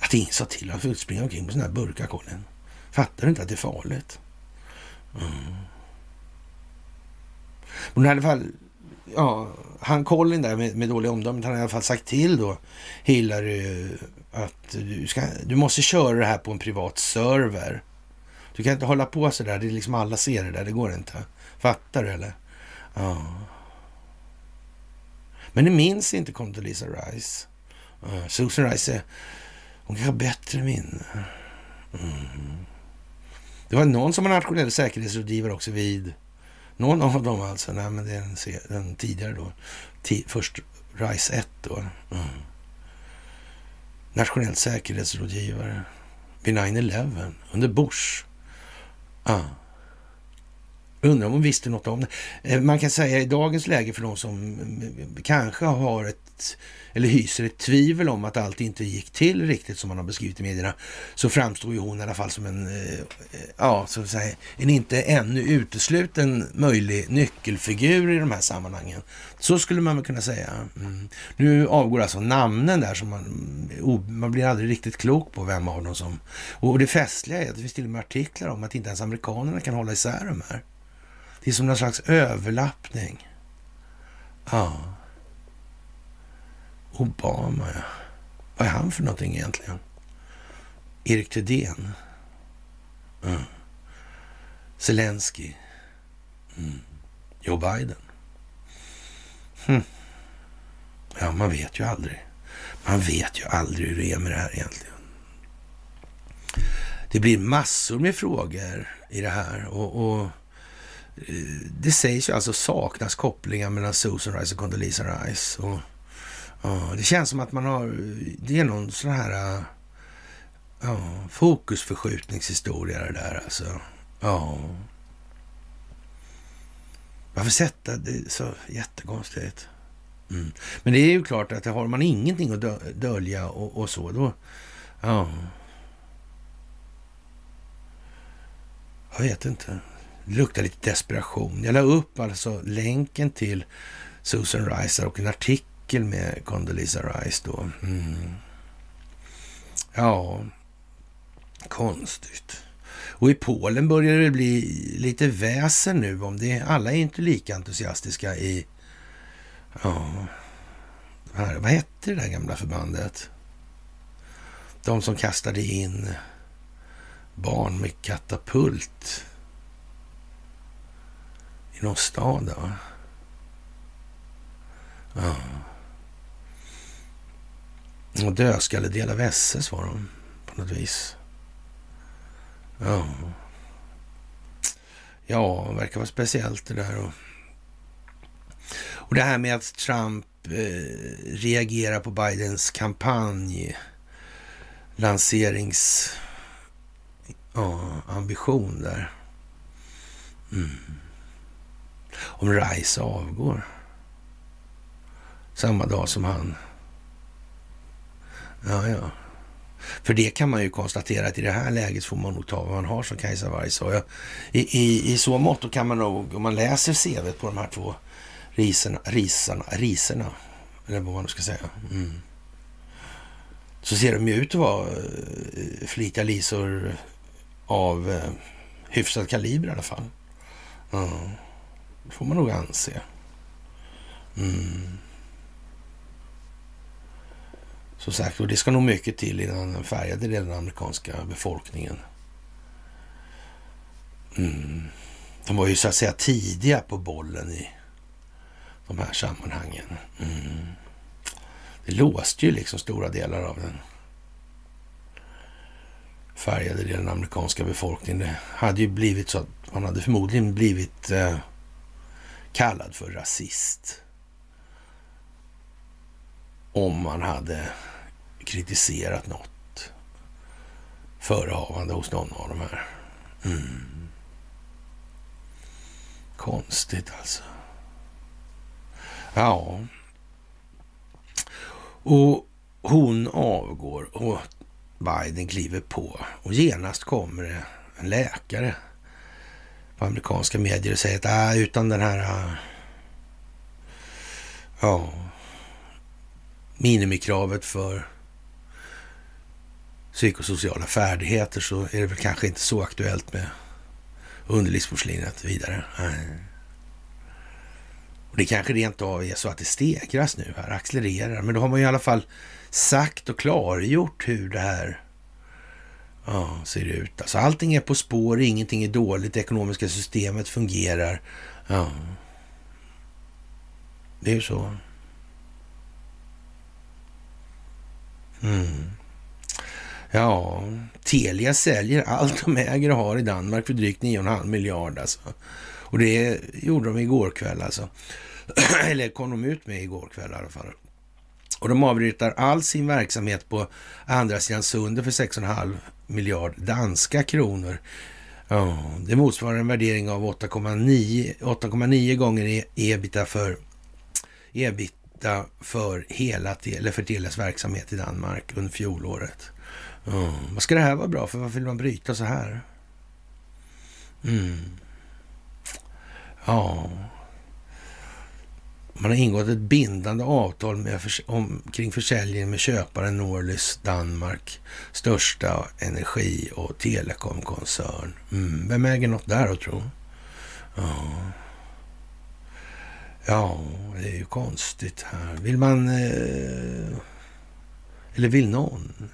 Att ingen sa till honom att springa omkring med sådana här burkar, Colin. Fattar du inte att det är farligt? Mm. Men i alla fall, ja, han Colin där med, med dåliga omdömet, han har i alla fall sagt till då Hillary att du, ska, du måste köra det här på en privat server. Du kan inte hålla på så där, det är liksom alla ser det där, det går inte. Fattar du eller? Ja. Men det minns inte Condoleezza Rice. Uh, Susan Rice hon kan ha bättre minne. Mm. Det var någon som var nationell säkerhetsrådgivare också vid någon av dem alltså. Nej, men det är den, den tidigare då. T först RISE 1 då. Mm. Nationell säkerhetsrådgivare vid 9-11 under Bush. Ah. Undrar om hon visste något om det. Eh, man kan säga i dagens läge för de som mm, kanske har ett eller hyser ett tvivel om att allt inte gick till riktigt som man har beskrivit i medierna, så framstår ju hon i alla fall som en, eh, ja, så att säga, en inte ännu utesluten möjlig nyckelfigur i de här sammanhangen. Så skulle man väl kunna säga. Mm. Nu avgår alltså namnen där som man, man blir aldrig riktigt klok på vem av dem som... Och det festliga är att det finns till och med artiklar om att inte ens amerikanerna kan hålla isär de här. Det är som någon slags överlappning. Ja. Obama, ja. Vad är han för någonting egentligen? Erik Thedéen. Mm. Zelensky. Mm. Joe Biden. Hm. Ja, man vet ju aldrig. Man vet ju aldrig hur det är med det här egentligen. Det blir massor med frågor i det här och, och eh, det sägs ju alltså saknas kopplingar mellan Susan Rice och Condoleezza Rice. Och Ja, det känns som att man har, det är någon sån här ja, fokusförskjutningshistoria det där alltså. Ja. Varför sätta det så jättekonstigt? Mm. Men det är ju klart att har man ingenting att dölja och, och så, då... Ja. Jag vet inte. Det luktar lite desperation. Jag la upp alltså länken till Susan Rice och en artikel artikel med Condoleezza Rice då. Mm. Ja, konstigt. Och i Polen börjar det bli lite väsen nu om det. Alla är inte lika entusiastiska i... Ja, här, vad hette det där gamla förbandet? De som kastade in barn med katapult i någon stad. va? ja. Mm, och dödskalledel av SS var de på något vis. Ja. Ja, det verkar vara speciellt det där. Och, och det här med att Trump eh, reagerar på Bidens kampanj, lanserings ja, ambition där. Mm. Om Rice avgår samma dag som han Ja, ja. För det kan man ju konstatera att i det här läget får man nog ta vad man har som Kajsa Warg sa. Ja, i, i, I så mått kan man nog, om man läser CV på de här två riserna, riserna, riserna eller vad man nu ska säga. Mm. Så ser de ju ut att vara eh, flitiga lisor av eh, hyfsad kaliber i alla fall. Mm. det får man nog anse. Mm. Som sagt, och det ska nog mycket till innan den färgade delen av den amerikanska befolkningen mm. De var ju så att säga tidiga på bollen i de här sammanhangen. Mm. Det låste ju liksom stora delar av den färgade delen av den amerikanska befolkningen. Det hade ju blivit så att man hade förmodligen blivit eh, kallad för rasist. Om man hade kritiserat något förehavande hos någon av de här. Mm. Konstigt alltså. Ja. Och hon avgår och Biden kliver på och genast kommer det en läkare på amerikanska medier och säger att äh, utan den här ah, ja, minimikravet för psykosociala färdigheter så är det väl kanske inte så aktuellt med underlivsporslinet vidare. Och det kanske rent av är så att det stegras nu här, accelererar. Men då har man ju i alla fall sagt och klargjort hur det här ja, ser ut. Alltså allting är på spår, ingenting är dåligt, det ekonomiska systemet fungerar. Ja. Det är ju så. Mm. Ja, Telia säljer allt de äger och har i Danmark för drygt 9,5 miljard alltså. Och det gjorde de igår kväll alltså. Eller kom de ut med igår kväll i alla fall. Och de avbryter all sin verksamhet på andra sidan sundet för 6,5 miljard danska kronor. Ja, det motsvarar en värdering av 8,9 gånger e-, ebita för ebit för hela eller för Telias verksamhet i Danmark under fjolåret. Mm. vad ska det här vara bra för? Varför vill man bryta så här? Mm. Ja, man har ingått ett bindande avtal med om, kring försäljningen med köparen Norlys Danmark, största energi och telekomkoncern. Mm. Vem äger något där att tro? Ja ja, det är ju konstigt här. Vill man... Eh, eller vill någon?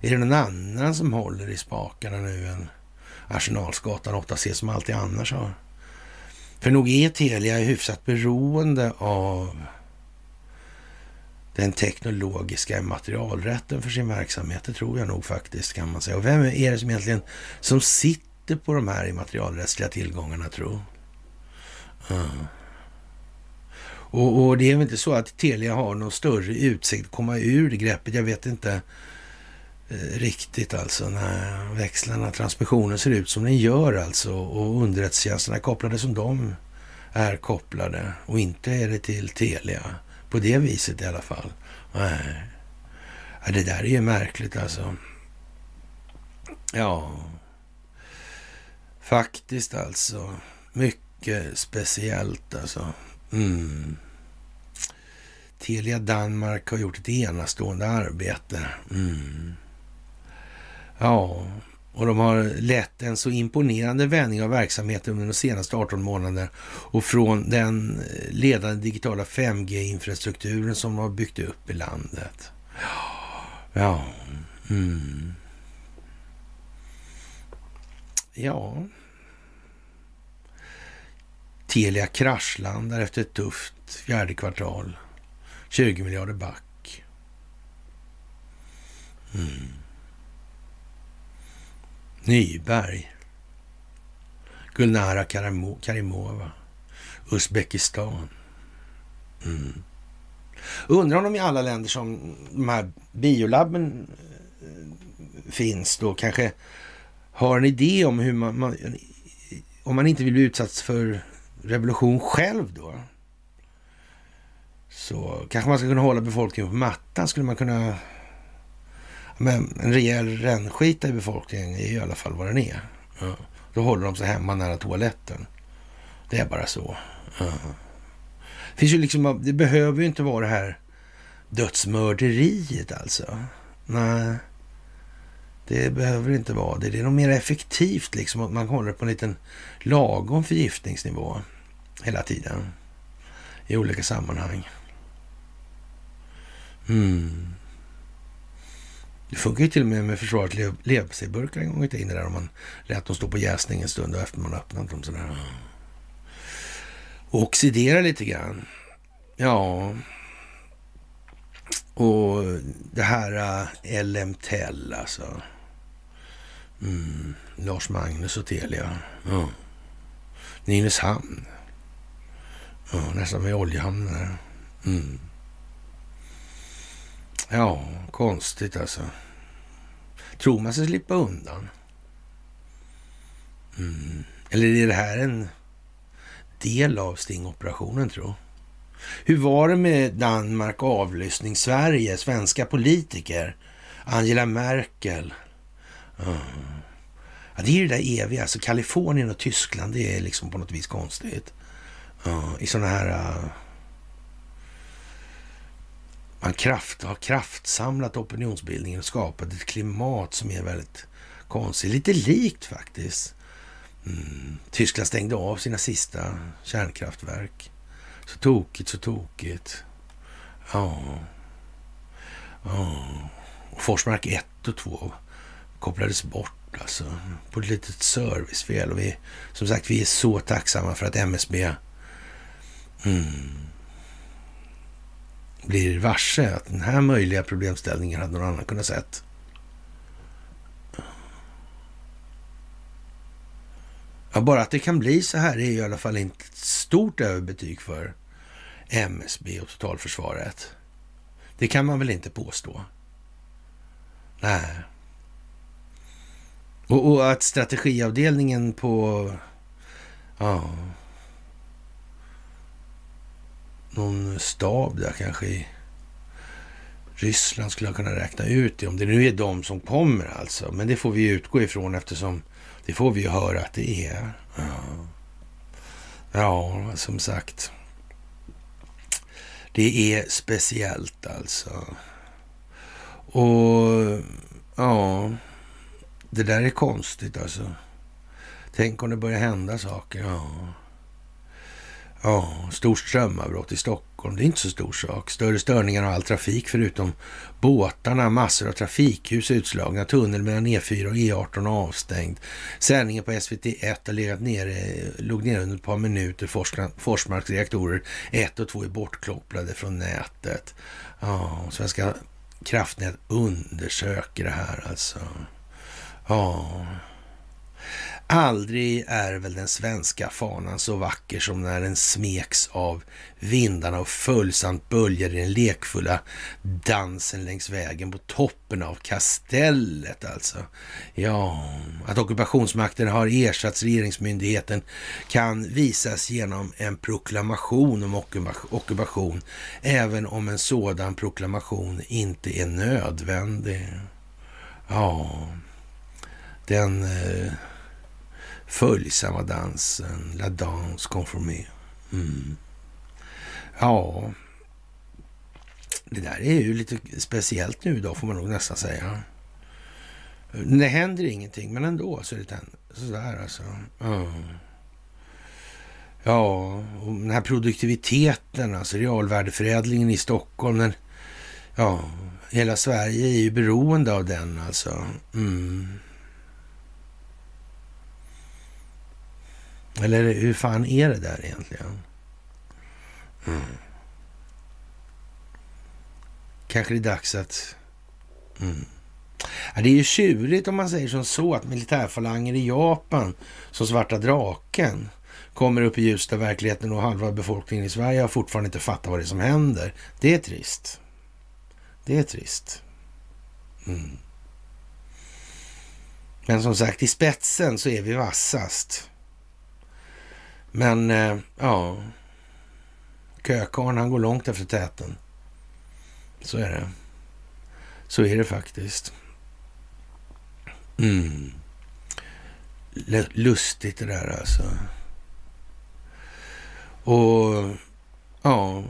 Är det någon annan som håller i spakarna nu än Arsenalsgatan 8C som alltid annars har? För nog är Telia hyfsat beroende av den teknologiska materialrätten för sin verksamhet. Det tror jag nog faktiskt kan man säga. Och vem är det som egentligen som sitter på de här immaterialrättsliga tillgångarna tro? Mm. Och, och, det är väl inte så att Telia har någon större utsikt att komma ur det greppet. Jag vet inte eh, riktigt alltså när växlarna, transmissionen ser ut som den gör alltså och underrättelsetjänsterna är kopplade som de är kopplade och inte är det till Telia på det viset i alla fall. Nej. Ja, det där är ju märkligt alltså. Ja, faktiskt alltså. Mycket speciellt alltså. Mm. Telia Danmark har gjort ett enastående arbete. Mm. Ja, och de har lett en så imponerande vändning av verksamheten under de senaste 18 månaderna och från den eh, ledande digitala 5G-infrastrukturen som de har byggt upp i landet. Ja, mm. Ja. Telia kraschlandar efter ett tufft fjärde kvartal. 20 miljarder back. Mm. Nyberg. Gulnara Karimova. Uzbekistan. Mm. Undrar om de i alla länder som de här biolabben eh, finns då kanske har en idé om hur man, man om man inte vill bli utsatt för revolution själv då. Så kanske man ska kunna hålla befolkningen på mattan. Skulle man kunna men en rejäl rännskita i befolkningen är i alla fall vad den är. Ja. Då håller de sig hemma nära toaletten. Det är bara så. Ja. Det, finns ju liksom, det behöver ju inte vara det här dödsmörderiet alltså. Nej, det behöver det inte vara det. Det är nog mer effektivt liksom att man håller på en liten lagom förgiftningsnivå hela tiden i olika sammanhang. Mm. Det funkar ju till och med med försvaret leverpastejburkar en gång i tiden där om man lät dem stå på jäsning en stund och efter man öppnat dem sådär. Och oxidera lite grann. Ja. Och det här äh, uh, LMTEL alltså. Mm. Lars Magnus och Telia. Ja. Nynäshamn. Ja, nästan vid oljehamnen där. Mm. Ja, konstigt alltså. Tror man sig slippa undan? Mm. Eller är det här en del av stingoperationen, tro? Hur var det med Danmark, avlyssning, Sverige, svenska politiker, Angela Merkel? Mm. Ja, det är ju det där eviga, alltså Kalifornien och Tyskland, det är liksom på något vis konstigt. Uh, I sådana här... Äh, uh, man kraft, har kraftsamlat opinionsbildningen och skapat ett klimat som är väldigt konstigt. Lite likt faktiskt. Mm. Tyskland stängde av sina sista kärnkraftverk. Så tokigt, så tokigt. Ja. ja. Och Forsmark 1 och 2 kopplades bort alltså. På ett litet servicefel. Och vi, som sagt, vi är så tacksamma för att MSB mm, blir varse att den här möjliga problemställningen hade någon annan kunnat sett. Ja, bara att det kan bli så här är i alla fall inte ett stort överbetyg för MSB och totalförsvaret. Det kan man väl inte påstå? Nej. Och, och att strategiavdelningen på... Ja... Någon stab där kanske i Ryssland skulle jag kunna räkna ut det. Om det nu är de som kommer alltså. Men det får vi utgå ifrån eftersom det får vi ju höra att det är. Ja, ja som sagt. Det är speciellt alltså. Och ja, det där är konstigt alltså. Tänk om det börjar hända saker. Ja. Ja, stort strömavbrott i Stockholm. Det är inte så stor sak. Större störningar av all trafik förutom båtarna. Massor av trafikljus utslagna. Tunnel mellan E4 och E18 avstängd. Sändningen på SVT1 har legat nere, låg nere under ett par minuter. Forsmarks reaktorer 1 och 2 är bortkopplade från nätet. Ja, Svenska kraftnät undersöker det här alltså. Ja. Aldrig är väl den svenska fanan så vacker som när den smeks av vindarna och följsamt böljar i den lekfulla dansen längs vägen på toppen av kastellet alltså. Ja, att ockupationsmakten har ersatts regeringsmyndigheten kan visas genom en proklamation om ockupation, även om en sådan proklamation inte är nödvändig. Ja, den eh, följsamma dansen, La Danse Conformée. Mm. Ja, det där är ju lite speciellt nu idag får man nog nästan säga. Det händer ingenting, men ändå så är det sådär alltså. Mm. Ja, och den här produktiviteten, alltså realvärdeförädlingen i Stockholm. Den, ja, hela Sverige är ju beroende av den alltså. Mm. Eller hur fan är det där egentligen? Mm. Kanske det är dags att... Mm. Ja, det är ju tjurigt om man säger som så att militärfalanger i Japan som Svarta Draken kommer upp i ljuset av verkligheten och halva befolkningen i Sverige har fortfarande inte fattat vad det är som händer. Det är trist. Det är trist. Mm. Men som sagt, i spetsen så är vi vassast. Men eh, ja, kökarn han går långt efter täten. Så är det. Så är det faktiskt. Mm. Lustigt det där alltså. Och ja,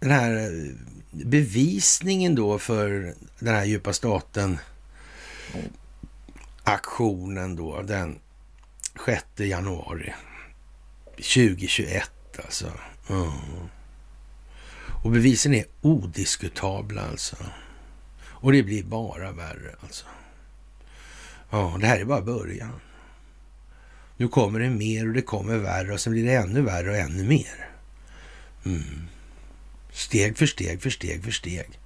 den här eh, bevisningen då för den här djupa staten aktionen då, den 6 januari 2021 alltså. Mm. Och bevisen är odiskutabla alltså. Och det blir bara värre alltså. Ja, det här är bara början. Nu kommer det mer och det kommer värre och sen blir det ännu värre och ännu mer. Mm. Steg för steg för steg för steg.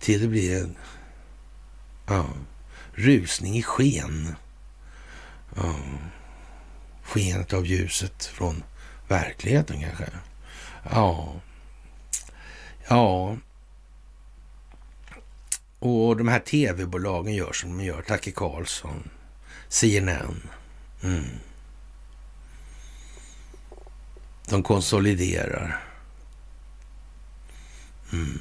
Till det blir en ja, rusning i sken. Ja. Skenet av ljuset från verkligheten kanske. Ja. Ja. Och de här tv-bolagen gör som de gör. Tacke Karlsson, CNN. Mm. De konsoliderar. Mm.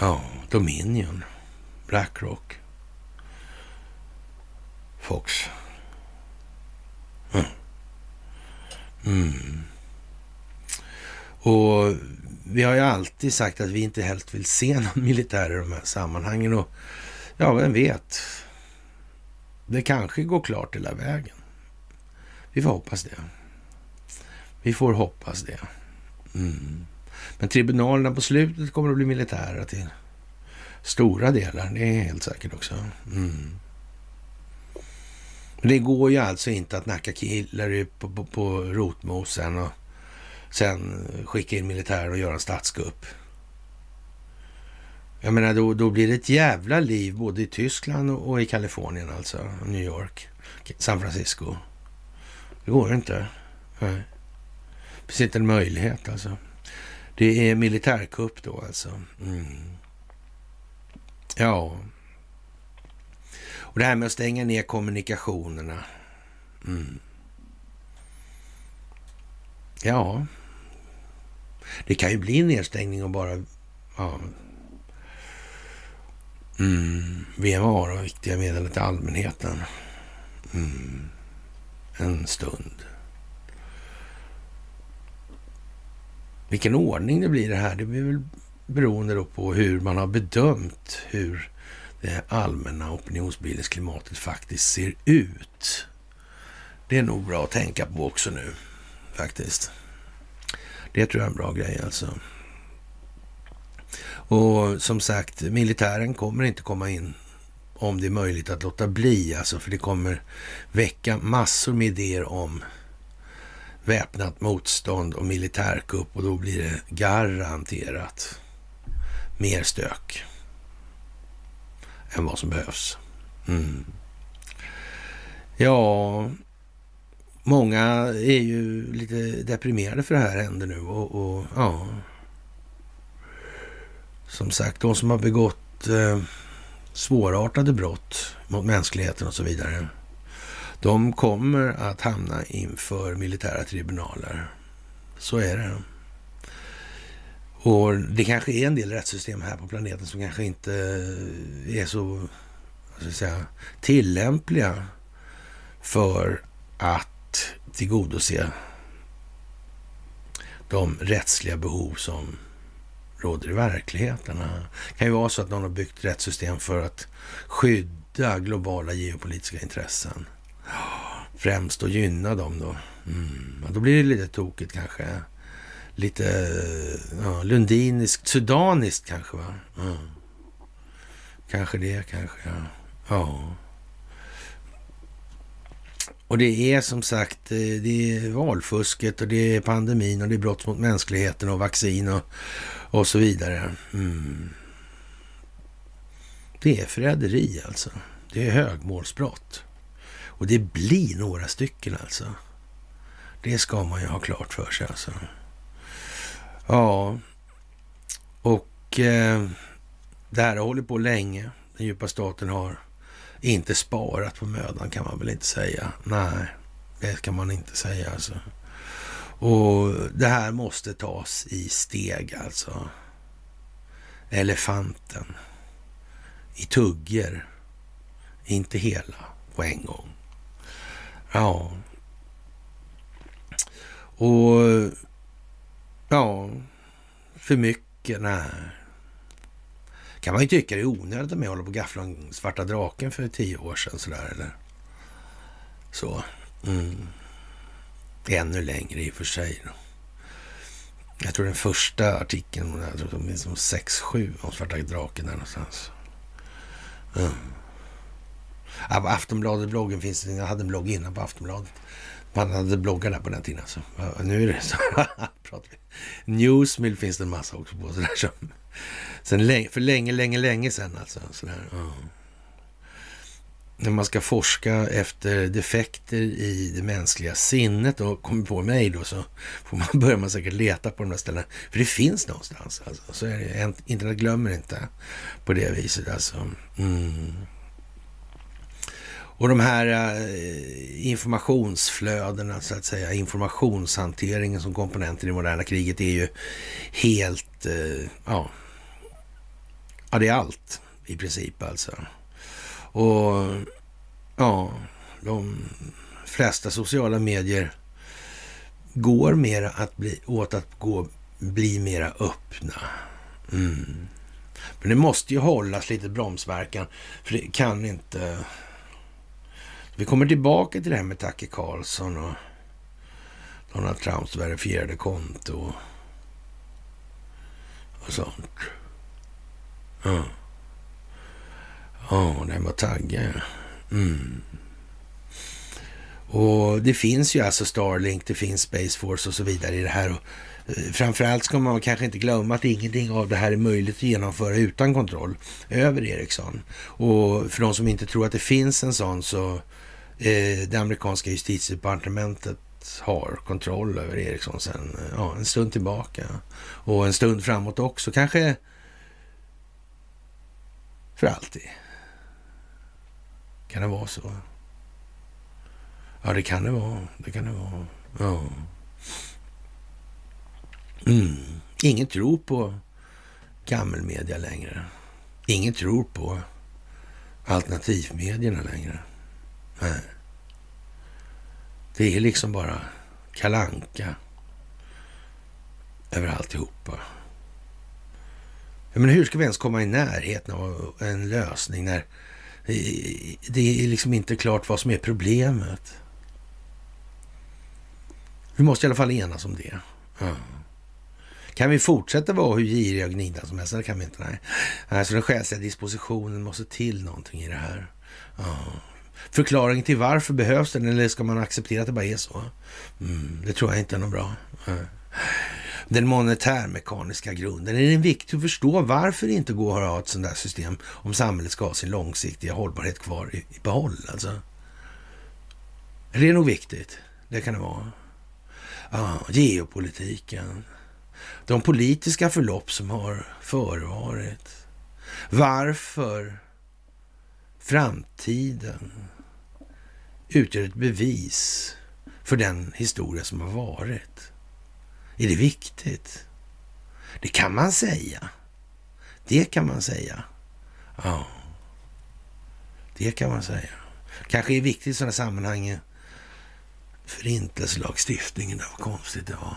Ja, Dominion, Blackrock. Fox. Mm. Mm. Och vi har ju alltid sagt att vi inte helst vill se någon militär i de här sammanhangen. Och ja, vem vet? Det kanske går klart hela vägen. Vi får hoppas det. Vi får hoppas det. Mm. Men tribunalerna på slutet kommer att bli militära till stora delar. Det är helt säkert också. Mm. Det går ju alltså inte att nacka killar på, på, på rotmosen och sen skicka in militär och göra en statskupp. Jag menar, då, då blir det ett jävla liv både i Tyskland och, och i Kalifornien alltså. New York, San Francisco. Det går inte. Nej. Det finns inte en möjlighet alltså. Det är militärkupp då alltså. Mm. Ja. Och det här med att stänga ner kommunikationerna. Mm. Ja. Det kan ju bli nedstängning och bara... Ja. Mm. VMA och viktiga medel till allmänheten. Mm. En stund. Vilken ordning det blir det här, det blir väl beroende då på hur man har bedömt hur det allmänna opinionsbildningsklimatet faktiskt ser ut. Det är nog bra att tänka på också nu, faktiskt. Det tror jag är en bra grej alltså. Och som sagt, militären kommer inte komma in om det är möjligt att låta bli, alltså, för det kommer väcka massor med idéer om väpnat motstånd och militärkupp och då blir det garanterat mer stök än vad som behövs. Mm. Ja, många är ju lite deprimerade för det här händer nu och, och ja. Som sagt, de som har begått eh, svårartade brott mot mänskligheten och så vidare. De kommer att hamna inför militära tribunaler. Så är det. Och det kanske är en del rättssystem här på planeten som kanske inte eh, är så ska säga, tillämpliga för att tillgodose de rättsliga behov som råder i verkligheten. Det kan ju vara så att någon har byggt rättssystem för att skydda globala geopolitiska intressen. Främst att gynna dem då. Mm. Då blir det lite tokigt kanske lite ja, lundiniskt, sudaniskt kanske. va? Ja. Kanske det, kanske. Ja. ja. Och det är som sagt, eh, det är valfusket och det är pandemin och det är brott mot mänskligheten och vaccin och, och så vidare. Mm. Det är förräderi alltså. Det är högmålsbrott. Och det blir några stycken alltså. Det ska man ju ha klart för sig alltså. Ja, och eh, det här har hållit på länge. Den djupa staten har inte sparat på mödan kan man väl inte säga. Nej, det kan man inte säga alltså. Och det här måste tas i steg alltså. Elefanten i tugger, inte hela på en gång. Ja. Och Ja, för mycket? Nej. Kan man ju tycka det är onödigt att hålla på och gaffla om svarta draken för tio år sedan sådär eller? Så. Mm. Ännu längre i och för sig. Då. Jag tror den första artikeln, jag tror det är som 6-7 om svarta draken där någonstans. Mm. Ja, på Aftonbladet-bloggen finns det, jag hade en blogg innan på Aftonbladet. Han hade bloggar där på den tiden. Alltså. Nu är det så. pratar vi. Newsmill finns det en massa också på. Sådär, som, sen länge, för länge, länge, länge sedan alltså. Sådär, Mm. När man ska forska efter defekter i det mänskliga sinnet och kommer på mig då så får man, börjar man säkert leta på de där ställena. För det finns någonstans. Alltså. Så är det. Internet glömmer inte på det viset alltså. Mm. Och de här eh, informationsflödena, så att säga, informationshanteringen som komponent i det moderna kriget är ju helt, eh, ja, ja det är allt i princip alltså. Och ja, de flesta sociala medier går mera att bli, åt att gå, bli mera öppna. Mm. Men det måste ju hållas lite bromsverkan, för det kan inte vi kommer tillbaka till det här med Tucker Carlson och Donald Trumps verifierade konto och sånt. Ja. Ja, det här med att tagga, mm. Och det finns ju alltså Starlink, det finns Space Force och så vidare i det här. Och eh, framförallt ska man kanske inte glömma att ingenting av det här är möjligt att genomföra utan kontroll över Ericsson. Och för de som inte tror att det finns en sån så Eh, det amerikanska justitiedepartementet har kontroll över Ericsson sen eh, ja, en stund tillbaka. Och en stund framåt också. Kanske för alltid. Kan det vara så? Ja, det kan det vara. Det kan det vara. Ja. Mm. Ingen tror på gammelmedia längre. Ingen tror på alternativmedierna längre. Nej. Det är liksom bara kalanka över alltihopa. Men hur ska vi ens komma i närheten av en lösning när det är liksom inte klart vad som är problemet? Vi måste i alla fall enas om det. Ja. Kan vi fortsätta vara hur giriga och gnida som helst? Det kan vi inte. Nej. Alltså den själsliga dispositionen måste till någonting i det här. Ja. Förklaring till varför behövs den eller ska man acceptera att det bara är så? Mm, det tror jag inte är något bra. Den monetärmekaniska grunden. Är det viktigt att förstå varför det inte går att ha ett sånt där system om samhället ska ha sin långsiktiga hållbarhet kvar i, i behåll? Alltså. Det är nog viktigt. Det kan det vara. Ah, geopolitiken. De politiska förlopp som har förevarit. Varför framtiden utgör ett bevis för den historia som har varit. Är det viktigt? Det kan man säga. Det kan man säga. Ja, det kan man säga. Kanske är viktigt i sådana sammanhang. Förintelselagstiftningen, det var konstigt det var.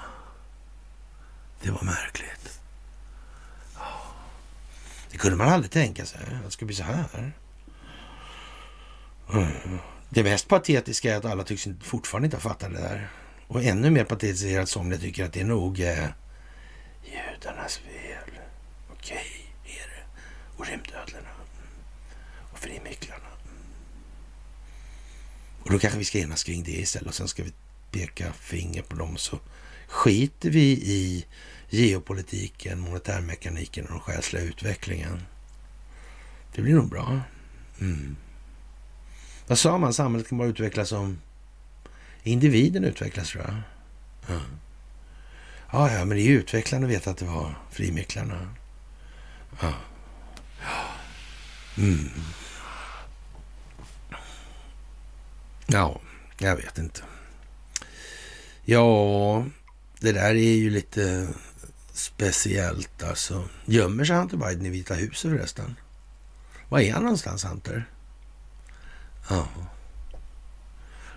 Det var märkligt. Det kunde man aldrig tänka sig. Att det skulle bli så här. Det mest patetiska är att alla tycks fortfarande inte ha fattat det där. Och ännu mer patetiskt är att somliga tycker att det är nog eh, judarnas fel. Okej, är det. Och rymdödlorna. Mm. Och frimycklarna. Mm. Och då kanske vi ska enas kring det istället och sen ska vi peka finger på dem så skiter vi i geopolitiken, monetärmekaniken och den själsliga utvecklingen. Det blir nog bra. Mm. Vad sa man? Samhället kan bara utvecklas om individen utvecklas, tror jag. Ja. ja, ja, men det är ju utvecklande att veta att det var frimicklarna. Ja. Mm. Ja, jag vet inte. Ja, det där är ju lite speciellt alltså. Gömmer sig Hunter Biden i Vita huset förresten? Var är han någonstans, Hunter? Ja.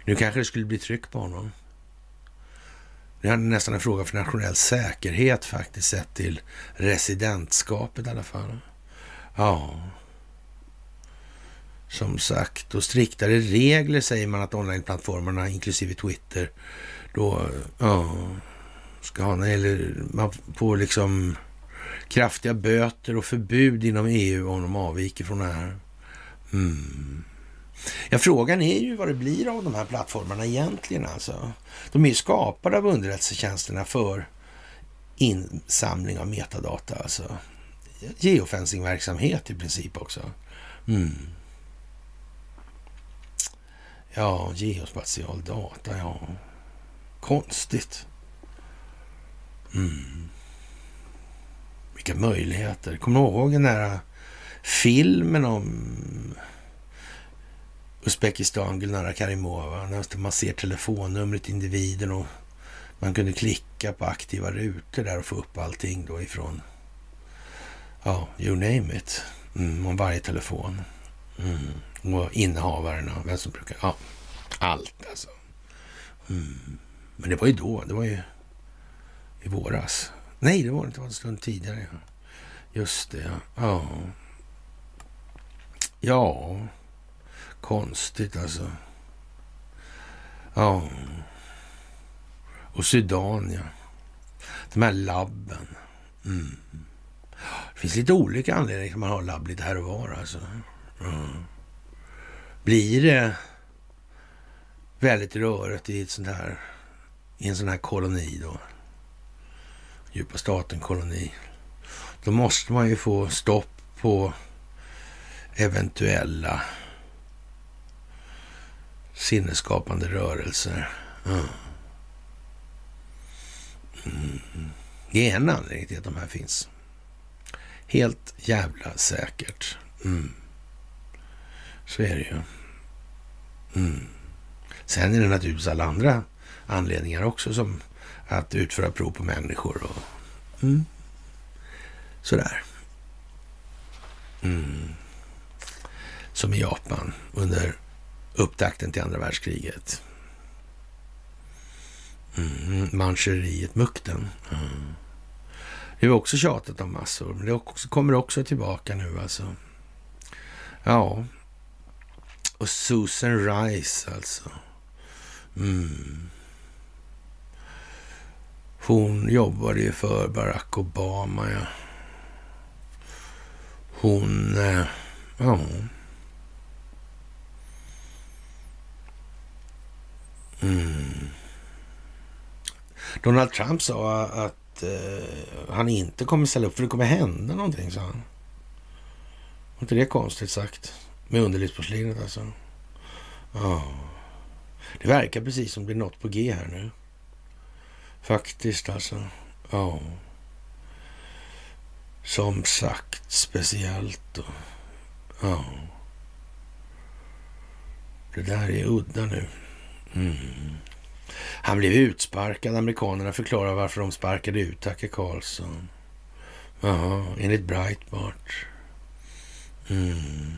Nu kanske det skulle bli tryck på honom. Det är nästan en fråga för nationell säkerhet faktiskt, sett till residentskapet i alla fall. Ja. Som sagt, och striktare regler säger man att onlineplattformarna, inklusive Twitter, då ja, ska ha, eller man får liksom kraftiga böter och förbud inom EU om de avviker från det här. Mm. Ja, frågan är ju vad det blir av de här plattformarna egentligen alltså. De är ju skapade av underrättelsetjänsterna för insamling av metadata, alltså. Geofencing-verksamhet i princip också. Mm. Ja, geospatial data, ja. Konstigt. Mm. Vilka möjligheter. Kommer du ihåg den där filmen om Uzbekistan, Gulnara Karimova, man ser telefonnumret individen och man kunde klicka på aktiva rutor där och få upp allting då ifrån, ja, you name it, mm, om varje telefon. Mm. Och innehavarna, vem som brukar, ja, allt alltså. Mm. Men det var ju då, det var ju i våras. Nej, det var inte, det var en stund tidigare. Ja. Just det, ja. Ja. ja. Konstigt alltså. Ja. Och Sudan, ja. De här labben. Mm. Det finns lite olika anledningar till att man har labb lite här och var alltså. Mm. Blir det väldigt rörigt i ett sånt här, i en sån här koloni då, djupa staten-koloni, då måste man ju få stopp på eventuella sinnesskapande rörelser. Mm. Det är en anledning till att de här finns. Helt jävla säkert. Mm. Så är det ju. Mm. Sen är det naturligtvis alla andra anledningar också som att utföra prov på människor och mm. sådär. Mm. Som i Japan under upptakten till andra världskriget. Mm. mancheriet, mukten. Mm. Det har också tjatat om massor, men det också, kommer också tillbaka nu alltså. Ja. Och Susan Rice alltså. Mm. Hon jobbade ju för Barack Obama, ja. Hon... Eh, ja. Mm. Donald Trump sa att eh, han inte kommer ställa upp för det kommer hända någonting, sa han. Var inte det konstigt sagt? Med underlivsporslinet alltså. Ja. Det verkar precis som det är något på G här nu. Faktiskt alltså. Ja. Som sagt, speciellt. Och, ja. Det där är udda nu. Mm. Han blev utsparkad. Amerikanerna förklarar varför de sparkade ut Tucker Carlson. Jaha, enligt Breitbart. Mm.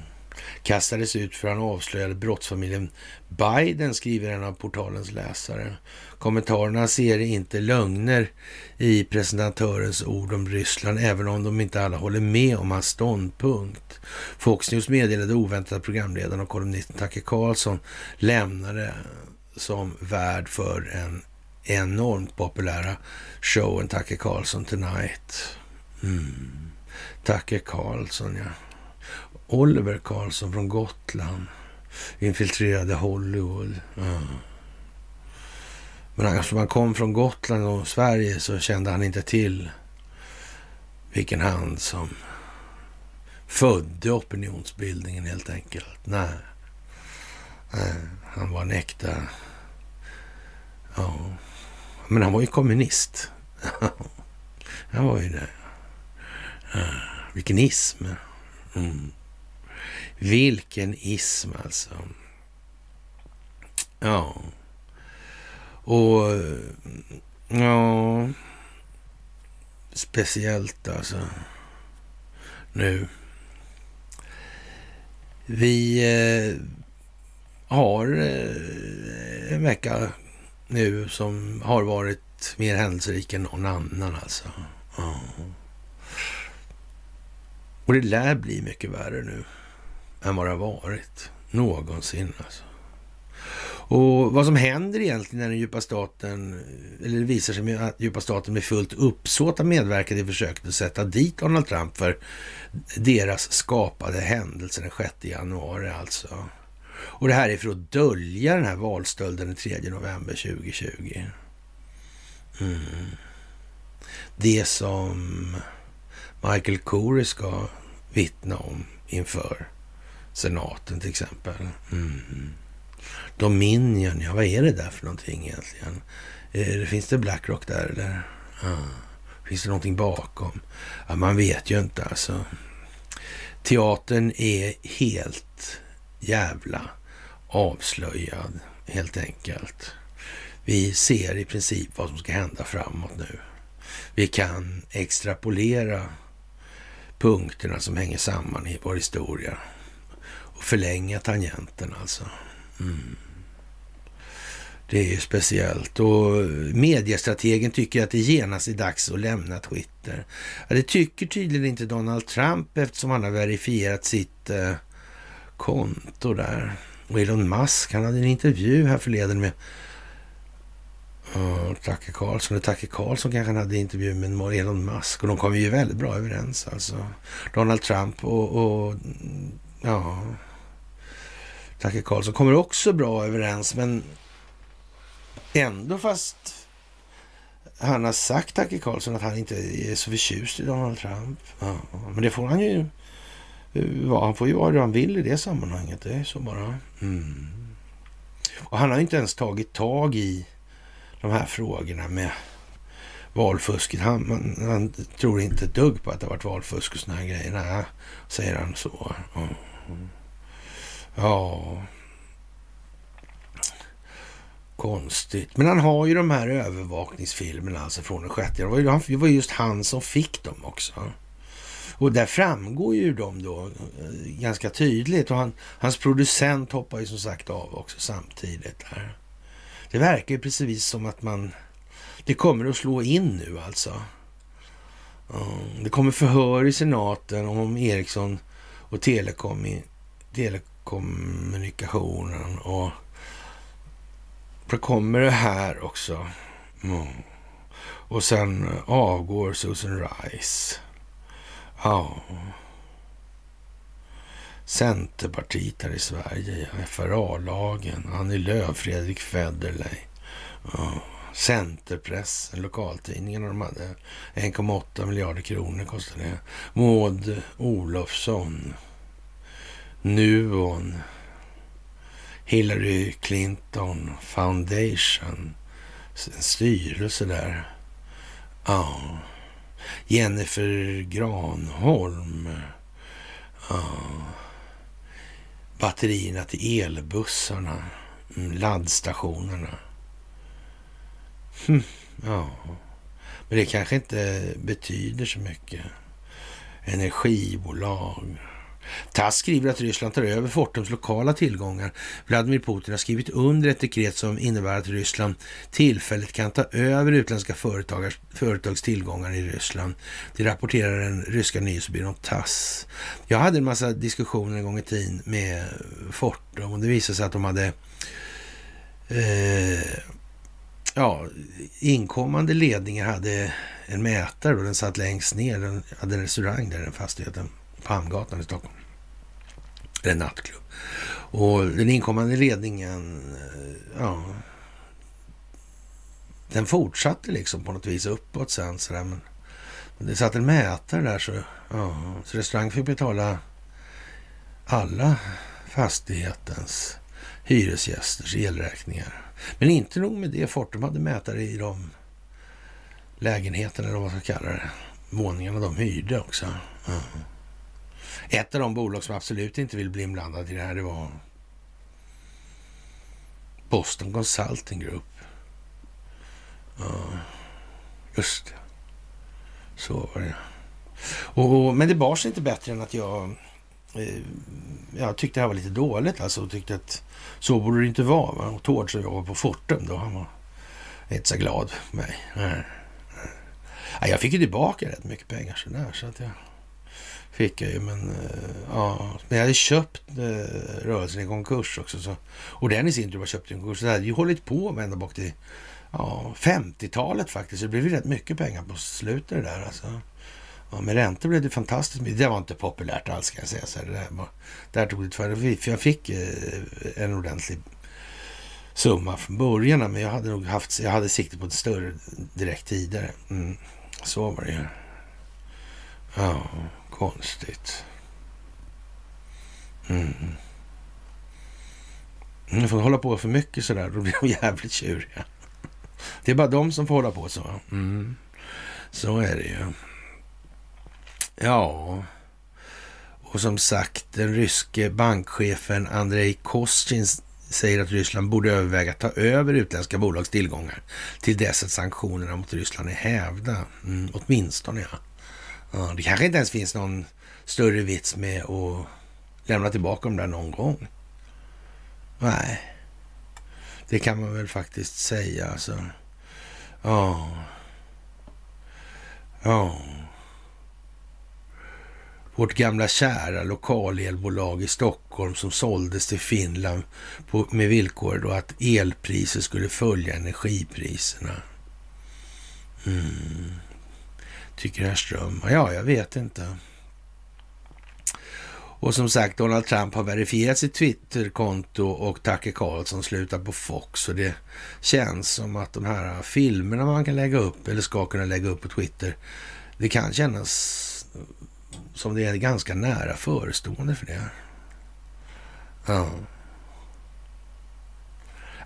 Kastades ut för han avslöjade brottsfamiljen Biden, skriver en av portalens läsare. Kommentarerna ser inte lögner i presentatörens ord om Ryssland, även om de inte alla håller med om hans ståndpunkt. Fox News meddelade oväntat att programledaren och kolumnisten Tucker Carlson lämnade som värd för en enormt populära showen Tucker Carlson Tonight. Mm. Tucker Carlson, ja. Oliver Carlson från Gotland infiltrerade Hollywood. Mm. Men eftersom han kom från Gotland och Sverige så kände han inte till vilken hand som födde opinionsbildningen helt enkelt. Nej. Nej. Han var en äkta... Ja. Men han var ju kommunist. han var ju det. Vilken ism. Mm. Vilken ism alltså. Ja. Och ja, speciellt alltså nu. Vi eh, har eh, en vecka nu som har varit mer händelserik än någon annan alltså. Ja. Och det lär bli mycket värre nu än vad det har varit någonsin. Alltså. Och vad som händer egentligen när den djupa staten, eller det visar sig att djupa staten med fullt uppsåt har medverkat i försöket att sätta dit Donald Trump för deras skapade händelse den 6 januari alltså. Och det här är för att dölja den här valstölden den 3 november 2020. Mm. Det som Michael Corey ska vittna om inför senaten till exempel. Mm. Dominion, ja vad är det där för någonting egentligen? Eh, finns det Blackrock där eller? Ja. Finns det någonting bakom? Ja, man vet ju inte alltså. Teatern är helt jävla avslöjad helt enkelt. Vi ser i princip vad som ska hända framåt nu. Vi kan extrapolera punkterna som hänger samman i vår historia och förlänga tangenten alltså. Mm. Det är ju speciellt. Och mediestrategen tycker att det genast är dags att lämna Twitter. Ja, det tycker tydligen inte Donald Trump eftersom han har verifierat sitt eh, konto där. Och Elon Musk, han hade en intervju här förleden med uh, Tucker Carlson. Och Tucker Carlson kanske han hade intervju med Elon Musk. Och de kom ju väldigt bra överens alltså. Donald Trump och, och ja... Tucker Carlson kommer också bra överens, men ändå fast han har sagt, Tucker Carlson, att han inte är så förtjust i Donald Trump. Ja, men det får han ju Eh, ja, Han får ju vara det han vill i det sammanhanget. Det är så bara. Mm. Och han har inte ens tagit tag i de här frågorna med valfusket. Han, man, han tror inte ett dugg på att det har varit valfusk och såna här grejer. Nej, säger han så. Ja. ja. Konstigt. Men han har ju de här övervakningsfilmerna alltså från den sjätte. Det var ju, det var just han som fick dem också. Och där framgår ju de då eh, ganska tydligt. Och han, hans producent hoppar ju som sagt av också samtidigt. Där. Det verkar ju precis som att man... Det kommer att slå in nu alltså. Mm, det kommer förhör i senaten om Ericsson och telekom, telekommunikationen. Och då kommer det här också. Mm. Och sen eh, avgår Susan Rice. Ja. Centerpartiet här i Sverige, ja. FRA-lagen, Annie Lööf, Fredrik Federley. Ja. Centerpressen, lokaltidningarna, de hade 1,8 miljarder kronor kostade det. Maud Olofsson, Nuon, Hillary Clinton Foundation, en styrelse där. Ja. Jennifer Granholm. Ja. Batterierna till elbussarna. Mm, laddstationerna. Hm, ja, men det kanske inte betyder så mycket. Energibolag. TASS skriver att Ryssland tar över Fortums lokala tillgångar. Vladimir Putin har skrivit under ett dekret som innebär att Ryssland tillfälligt kan ta över utländska företags tillgångar i Ryssland. Det rapporterar den ryska nyhetsbyrån TASS. Jag hade en massa diskussioner en gång i tiden med Fortum och det visade sig att de hade eh, ja, inkommande ledningar hade en mätare och den satt längst ner. Den hade en restaurang där, den fastigheten Hamngatan i Stockholm. En nattklubb. Och den inkommande ledningen, eh, ja, den fortsatte liksom på något vis uppåt sen. Så där, men det satt en mätare där så, ja, så restaurangen fick betala alla fastighetens hyresgästers elräkningar. Men inte nog med det, Fortum hade mätare i de lägenheterna, eller vad man ska kalla det, våningarna de hyrde också. Ja. Ett av de bolag som absolut inte vill bli inblandade i det här, det var Boston Consulting Group. Ja, just det. Så var det. Och, men det bar sig inte bättre än att jag, eh, jag tyckte det här var lite dåligt alltså och tyckte att så borde det inte vara. Va? Och Tord som jobbade på Fortum då, han var inte så glad på mig. Nej. Nej. Jag fick ju tillbaka rätt mycket pengar sådär så att jag fick jag ju, men eh, ja. Men jag hade köpt eh, rörelsen i konkurs också. Så, och den i sin tur var köpt i konkurs. Så det hade ju hållit på med ända bak till ja, 50-talet faktiskt. Så det blev ju rätt mycket pengar på slutet det där alltså. Ja, med räntor blev det fantastiskt mycket. Det var inte populärt alls kan jag säga. Så det där, var, där tog det tvär. För jag fick uh, en ordentlig summa från början. Men jag hade nog haft, jag hade sikte på ett större direkt tidigare. Mm, så var det ju. Ja. Konstigt. Mm. De får hålla på för mycket sådär, då blir de jävligt tjuriga. Det är bara de som får hålla på så. Mm. Så är det ju. Ja, och som sagt, den ryske bankchefen Andrei Kostin säger att Ryssland borde överväga att ta över utländska bolags tillgångar till dess att sanktionerna mot Ryssland är hävda. Mm, åtminstone, ja. Ja, det kanske inte ens finns någon större vits med att lämna tillbaka dem där någon gång. Nej, det kan man väl faktiskt säga. Alltså. Ja. Ja. Vårt gamla kära lokalelbolag i Stockholm som såldes till Finland på, med villkor då att elpriser skulle följa energipriserna. Mm tycker herr Ström. Ja, jag vet inte. Och som sagt, Donald Trump har verifierat sitt Twitterkonto och Tucker Carlson slutar på Fox. Och det känns som att de här filmerna man kan lägga upp, eller ska kunna lägga upp på Twitter, det kan kännas som det är ganska nära förestående för det. Ja.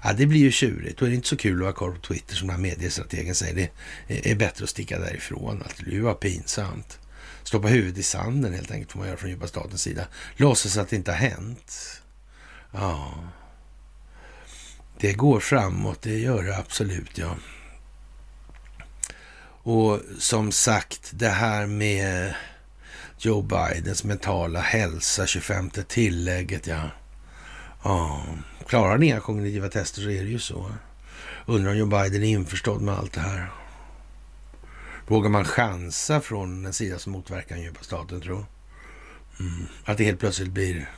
Ja, det blir ju tjurigt. Då är det inte så kul att vara kvar på Twitter som den här mediestrategen säger. Det är bättre att sticka därifrån. Alltså, det blir ju bara pinsamt. Stoppa huvudet i sanden helt enkelt får man göra från djupa statens sida. Låtsas att det inte har hänt. Ja, det går framåt. Det gör det absolut, ja. Och som sagt, det här med Joe Bidens mentala hälsa, 25 tillägget, ja. Ja, klarar ni inga kognitiva tester så är det ju så. Undrar om Joe Biden är införstådd med allt det här. Vågar man chansa från en sida som motverkar den djupa staten, tro? Mm. Att det helt plötsligt blir...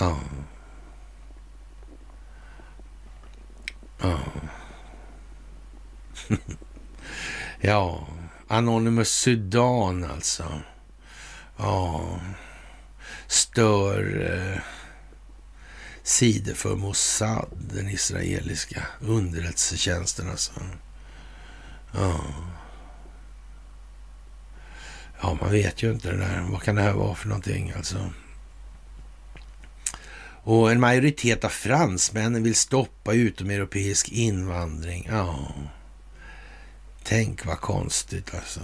Ja. Ja. ja. Anonymous Sudan alltså. Ja. Stör eh, sidor för Mossad, den israeliska underrättelsetjänsten alltså. Ja. Ja, man vet ju inte det där. Vad kan det här vara för någonting alltså? Och en majoritet av fransmännen vill stoppa utomeuropeisk invandring. Ja, tänk vad konstigt alltså.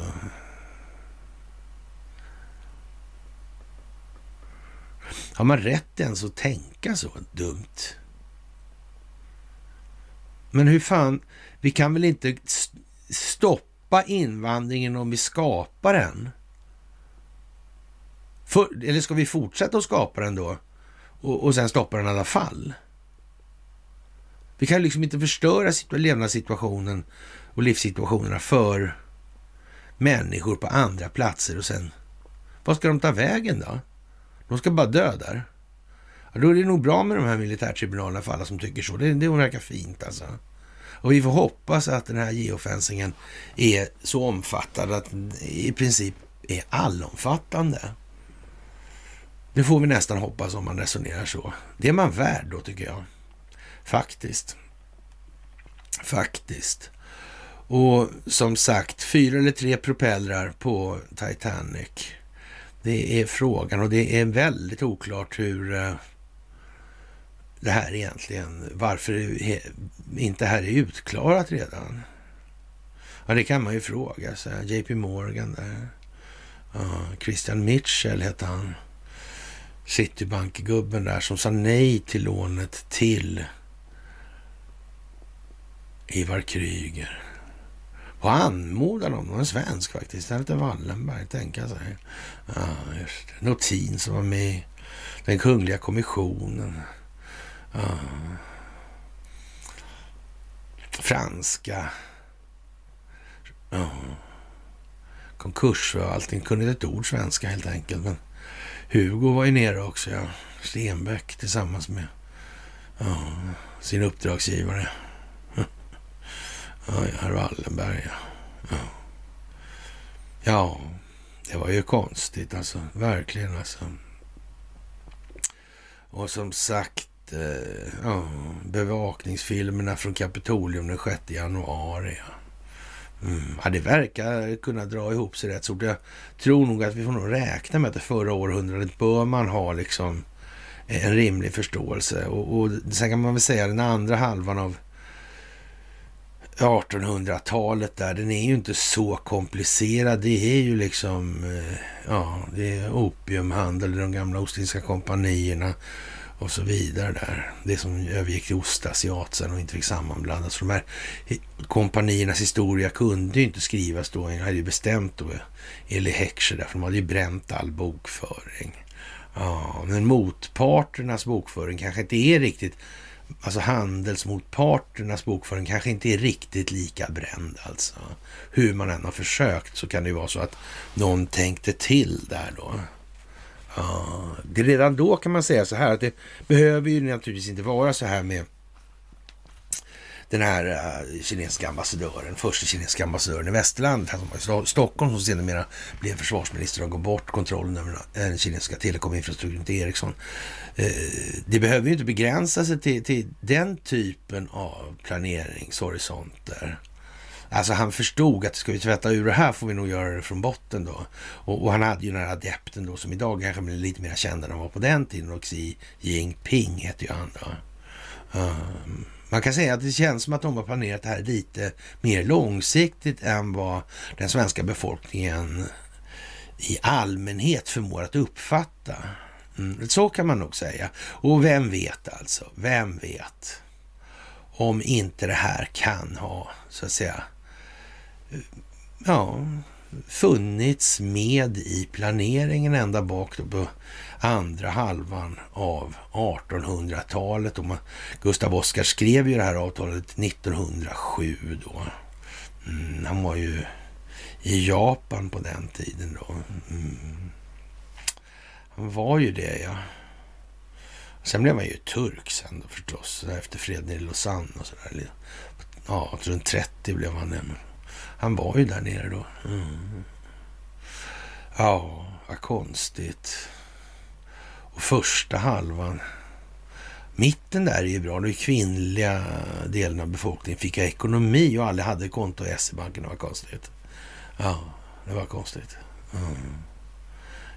Har man rätt ens att tänka så dumt? Men hur fan, vi kan väl inte stoppa invandringen om vi skapar den? För, eller ska vi fortsätta att skapa den då och, och sen stoppa den i alla fall? Vi kan liksom inte förstöra levnadssituationen och livssituationerna för människor på andra platser och sen, vad ska de ta vägen då? De ska bara dö där. Då är det nog bra med de här militärtribunalerna för alla som tycker så. Det, det verkar fint alltså. Och vi får hoppas att den här geofencingen är så omfattande att den i princip är allomfattande. Det får vi nästan hoppas om man resonerar så. Det är man värd då tycker jag. Faktiskt. Faktiskt. Och som sagt, fyra eller tre propellrar på Titanic. Det är frågan och det är väldigt oklart hur eh, det här egentligen, varför inte det här är utklarat redan. Ja, det kan man ju fråga sig. JP Morgan där. Ja, Christian Mitchell hette han. Citibank-gubben där som sa nej till lånet till Ivar Kryger. På anmodan av någon svensk faktiskt. Han hette Wallenberg, tänka sig. Ja, just det. Notin som var med i den kungliga kommissionen. Ja. Franska. Ja. Konkursförvaltning. Kunde inte ett ord svenska helt enkelt. Men Hugo var ju nere också, ja. Stenbeck tillsammans med ja, sin uppdragsgivare. Ja, herr Wallenberg, ja. ja. Ja, det var ju konstigt alltså. Verkligen alltså. Och som sagt, eh, oh, bevakningsfilmerna från Kapitolium den 6 januari. Ja. Mm. Ja, det verkar kunna dra ihop sig rätt stort. Jag tror nog att vi får nog räkna med att det förra århundradet bör man ha liksom eh, en rimlig förståelse. Och, och sen kan man väl säga den andra halvan av 1800-talet där, den är ju inte så komplicerad. Det är ju liksom, eh, ja, det är opiumhandel, de gamla Ostindiska kompanierna och så vidare där. Det som övergick till ostasiat sen och inte fick sammanblandas. För de här kompaniernas historia kunde ju inte skrivas då. Jag hade ju bestämt då, Eli Heckscher där, för de hade ju bränt all bokföring. Ja, men motparternas bokföring kanske inte är riktigt alltså handelsmotparternas bokföring kanske inte är riktigt lika bränd alltså. Hur man än har försökt så kan det ju vara så att någon tänkte till där då. Ja, det redan då kan man säga så här att det behöver ju naturligtvis inte vara så här med den här uh, kinesiska ambassadören, första kinesiska ambassadören i västerlandet, han som var i Stockholm som sedermera blev försvarsminister och går bort kontrollen över den kinesiska telekominfrastrukturen till Ericsson. Uh, det behöver ju inte begränsa sig till, till den typen av planeringshorisonter. Alltså han förstod att ska vi tvätta ur det här får vi nog göra det från botten då. Och, och han hade ju den här adepten då som idag kanske blir lite mer känd än han var på den tiden och Xi Jinping heter ju han då. Um, man kan säga att det känns som att de har planerat det här lite mer långsiktigt än vad den svenska befolkningen i allmänhet förmår att uppfatta. Mm, så kan man nog säga. Och vem vet alltså, vem vet om inte det här kan ha, så att säga, ja, funnits med i planeringen ända bak på andra halvan av 1800-talet. Gustav Oskar skrev ju det här avtalet 1907 då. Mm, han var ju i Japan på den tiden då. Mm. Han var ju det ja. Sen blev han ju turk sen då förstås, efter freden i Lausanne och sådär. Ja, runt 30 blev han det. Han var ju där nere då. Mm. Ja, vad konstigt. Och första halvan, mitten där är ju bra. Den kvinnliga delen av befolkningen fick ekonomi och alla hade konto i SE-banken. Det var konstigt. Ja, det var konstigt. Mm.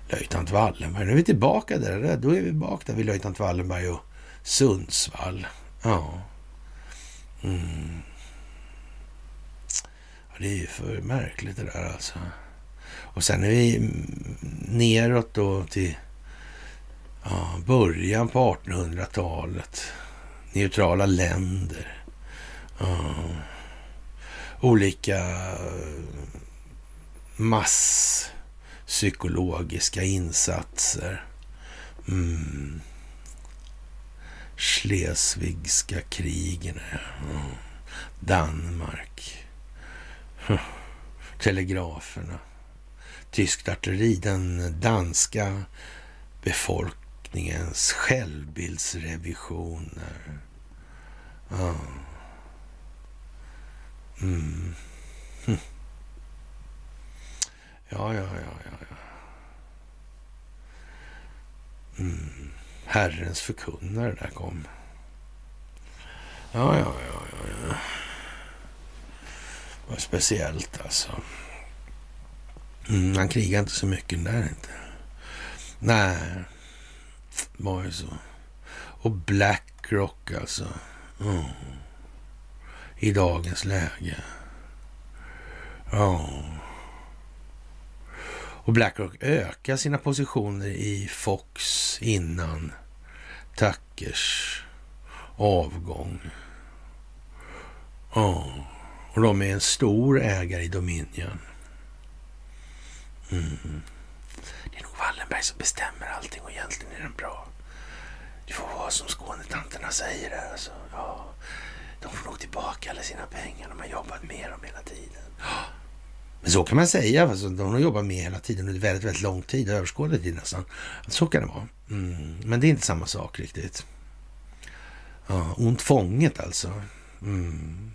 Löjtnant Wallenberg. Nu är vi tillbaka där. Då är vi bak där vid löjtnant Wallenberg och Sundsvall. Ja. Mm. Det är ju för märkligt det där alltså. Och sen är vi neråt då till ja, början på 1800-talet. Neutrala länder. Ja. Olika masspsykologiska insatser. Mm. Schleswigska krigen. Ja. Danmark. Telegraferna. Tyskt artilleri. Den danska befolkningens självbildsrevisioner. Ja. Mm. Hm. Ja, ja, ja, ja. ja. Mm. Herrens förkunnare där kom. Ja, ja, ja, ja, ja. Det var speciellt alltså. Mm, han krigade inte så mycket där inte. Nej, det var ju så. Och Blackrock alltså. Mm. I dagens läge. Ja. Och Blackrock ökar sina positioner i Fox innan Tuckers avgång. Ja. Och de är en stor ägare i Dominion. Mm. Det är nog Wallenberg som bestämmer allting och egentligen är den bra. Det får vara som Skånetanterna säger där alltså. Ja, de får nog tillbaka alla sina pengar. De har jobbat med dem hela tiden. Men så kan man säga. Alltså, de har jobbat med hela tiden under väldigt, väldigt lång tid. Överskådlig tid nästan. Så kan det vara. Mm. Men det är inte samma sak riktigt. Ja, ont fånget alltså. Mm.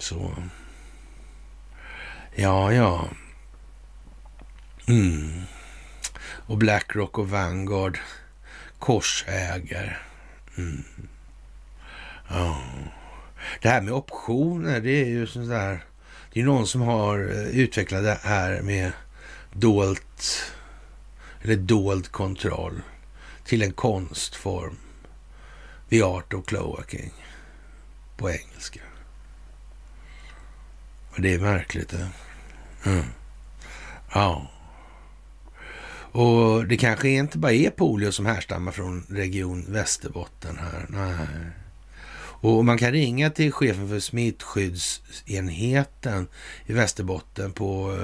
Så. Ja, ja. Mm. Och Blackrock och Vanguard korsäger. Mm. Ja. Det här med optioner, det är ju sånt där. Det är någon som har eh, utvecklat det här med dolt eller dold kontroll till en konstform. The Art of Cloaking på engelska. Det är märkligt det. Mm. Ja. Och det kanske inte bara är polio som härstammar från region Västerbotten här. Nej. Och man kan ringa till chefen för smittskyddsenheten i Västerbotten på eh,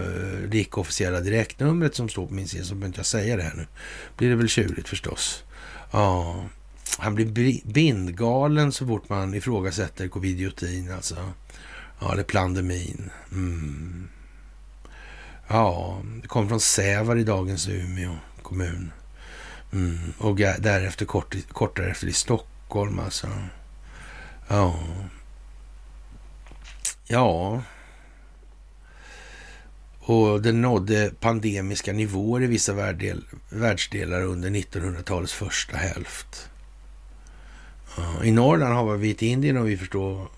det icke-officiella direktnumret som står på min sida, så behöver inte jag säga det här nu. blir det väl tjurigt förstås. Ja, han blir bindgalen så fort man ifrågasätter covidiotin alltså. Ja, eller plandemin. Mm. Ja, det kom från Sävar i dagens Umeå kommun. Mm. Och därefter kort, kort därefter i Stockholm alltså. Ja. Ja. Och den nådde pandemiska nivåer i vissa världdel, världsdelar under 1900-talets första hälft. Ja. I Norrland har vi ett Indien och vi förstår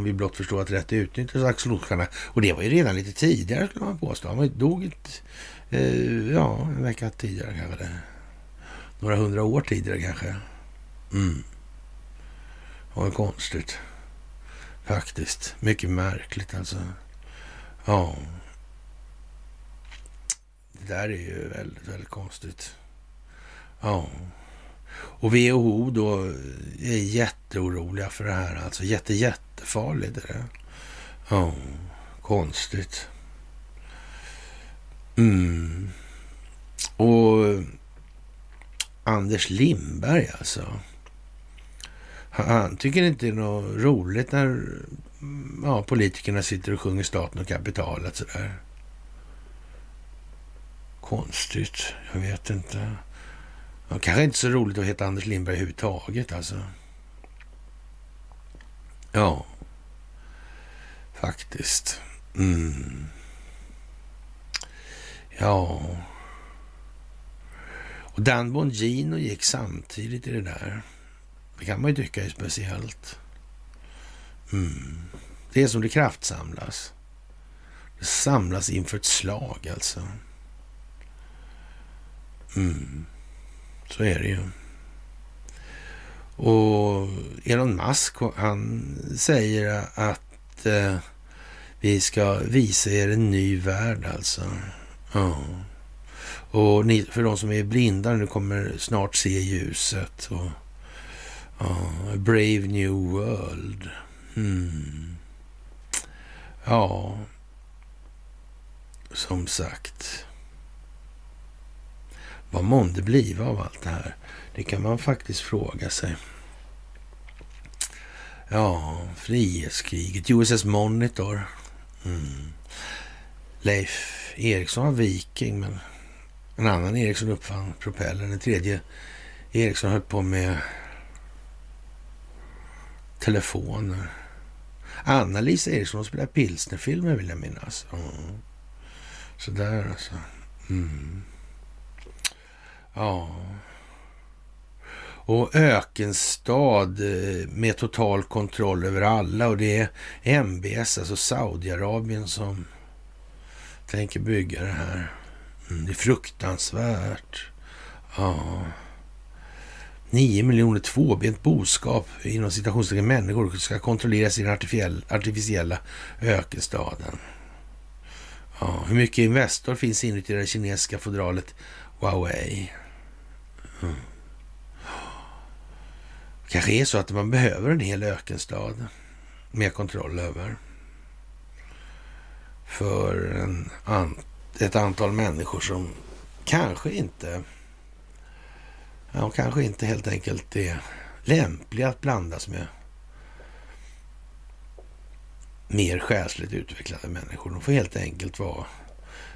om vi blott förstår att rätt utnyttjas axolotlarna. Och det var ju redan lite tidigare skulle man påstå. Han dog ett, eh, ja, en vecka tidigare kanske. Några hundra år tidigare kanske. Mm. Det var konstigt. Faktiskt. Mycket märkligt alltså. Ja. Det där är ju väldigt, väldigt konstigt. Ja. Och WHO då är jätteoroliga för det här. Alltså jätte, jättefarligt är det. Ja, konstigt. Mm. Och Anders Lindberg alltså. Han tycker inte det är något roligt när ja, politikerna sitter och sjunger staten och kapitalet sådär. Konstigt. Jag vet inte. Det kanske inte så roligt att heta Anders Lindberg överhuvudtaget alltså. Ja, faktiskt. Mm. Ja. Och Dan Bongino gick samtidigt i det där. Det kan man ju tycka är speciellt. Mm. Det är som det kraftsamlas. Det samlas inför ett slag alltså. Mm. Så är det ju. Och Elon Musk, han säger att eh, vi ska visa er en ny värld alltså. Ja. Och ni, för de som är blinda nu kommer snart se ljuset. Och, ja, Brave New World. Mm. Ja, som sagt. Vad månde bliva av allt det här? Det kan man faktiskt fråga sig. Ja, frihetskriget, USS Monitor. Mm. Leif Eriksson var viking, men en annan Eriksson uppfann propellern. Den tredje Eriksson höll på med telefoner. Anna-Lisa Eriksson spelade pilsnerfilmer vill jag minnas. Mm. Sådär alltså. Mm. Ja. Och ökenstad eh, med total kontroll över alla och det är MBS, alltså Saudiarabien som tänker bygga det här. Mm, det är fruktansvärt. Ja. Nio miljoner tvåbent boskap inom citationstecken människor ska kontrolleras i den artificiella ökenstaden. Ja, hur mycket Investor finns inuti det kinesiska fodralet Huawei? Mm. kanske är så att man behöver en hel ökenstad med kontroll över. För en, ett antal människor som kanske inte ja, kanske inte helt enkelt är lämpliga att blandas med mer själsligt utvecklade människor. De får helt enkelt vara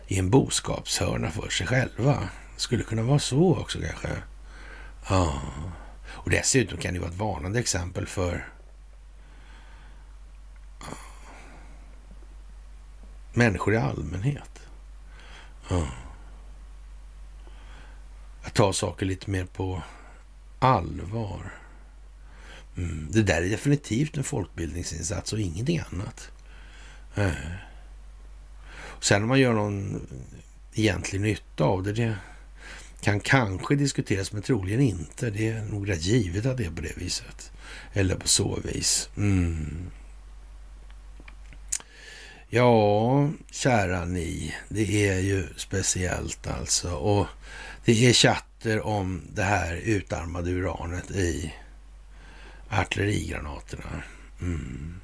i en boskapshörna för sig själva. Skulle kunna vara så också kanske. Ja. Och dessutom kan det vara ett varnande exempel för människor i allmänhet. Ja. Att ta saker lite mer på allvar. Mm. Det där är definitivt en folkbildningsinsats och ingenting annat. Äh. sen om man gör någon egentlig nytta av det, det kan kanske diskuteras men troligen inte. Det är nog rätt givet att det är på det viset. Eller på så vis. Mm. Ja, kära ni. Det är ju speciellt alltså. Och det är chatter om det här utarmade uranet i artillerigranaterna. Mm.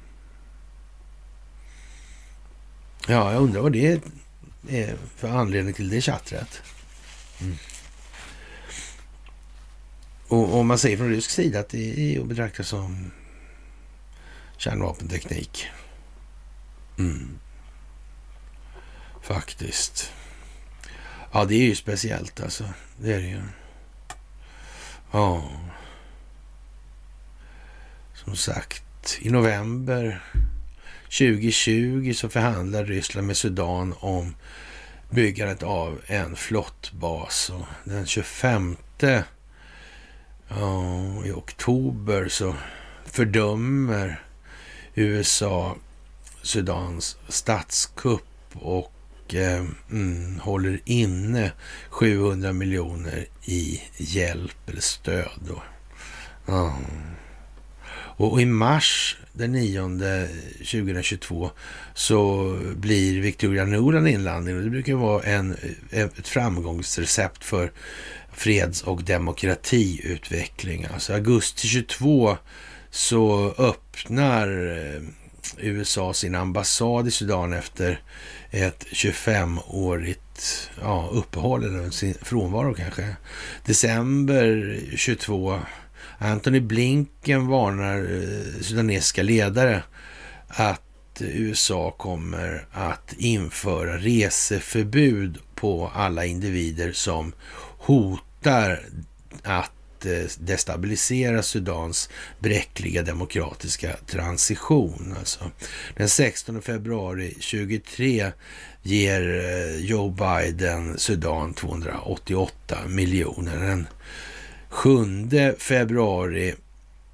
Ja, jag undrar vad det är för anledning till det chattret. Mm. Och om man säger från rysk sida att det är att betrakta som kärnvapenteknik. Mm. Faktiskt. Ja, det är ju speciellt alltså. Det är det ju. Ja. Som sagt, i november 2020 så förhandlar Ryssland med Sudan om byggandet av en flottbas. Och den 25 ja, i oktober så fördömer USA Sudans statskupp och eh, mm, håller inne 700 miljoner i hjälp eller stöd. Då. Ja. Och, i mars den 9 2022 så blir Victoria Nuland inlandning och det brukar vara en, eh, ett framgångsrecept för freds och demokratiutveckling. Alltså augusti 22 så öppnar eh, USA sin ambassad i Sudan efter ett 25-årigt ja, uppehåll eller sin frånvaro kanske. December 22 Anthony Blinken varnar eh, sudanesiska ledare att USA kommer att införa reseförbud på alla individer som hotar att eh, destabilisera Sudans bräckliga demokratiska transition. Alltså, den 16 februari 23 ger eh, Joe Biden Sudan 288 miljoner. Den 7 februari,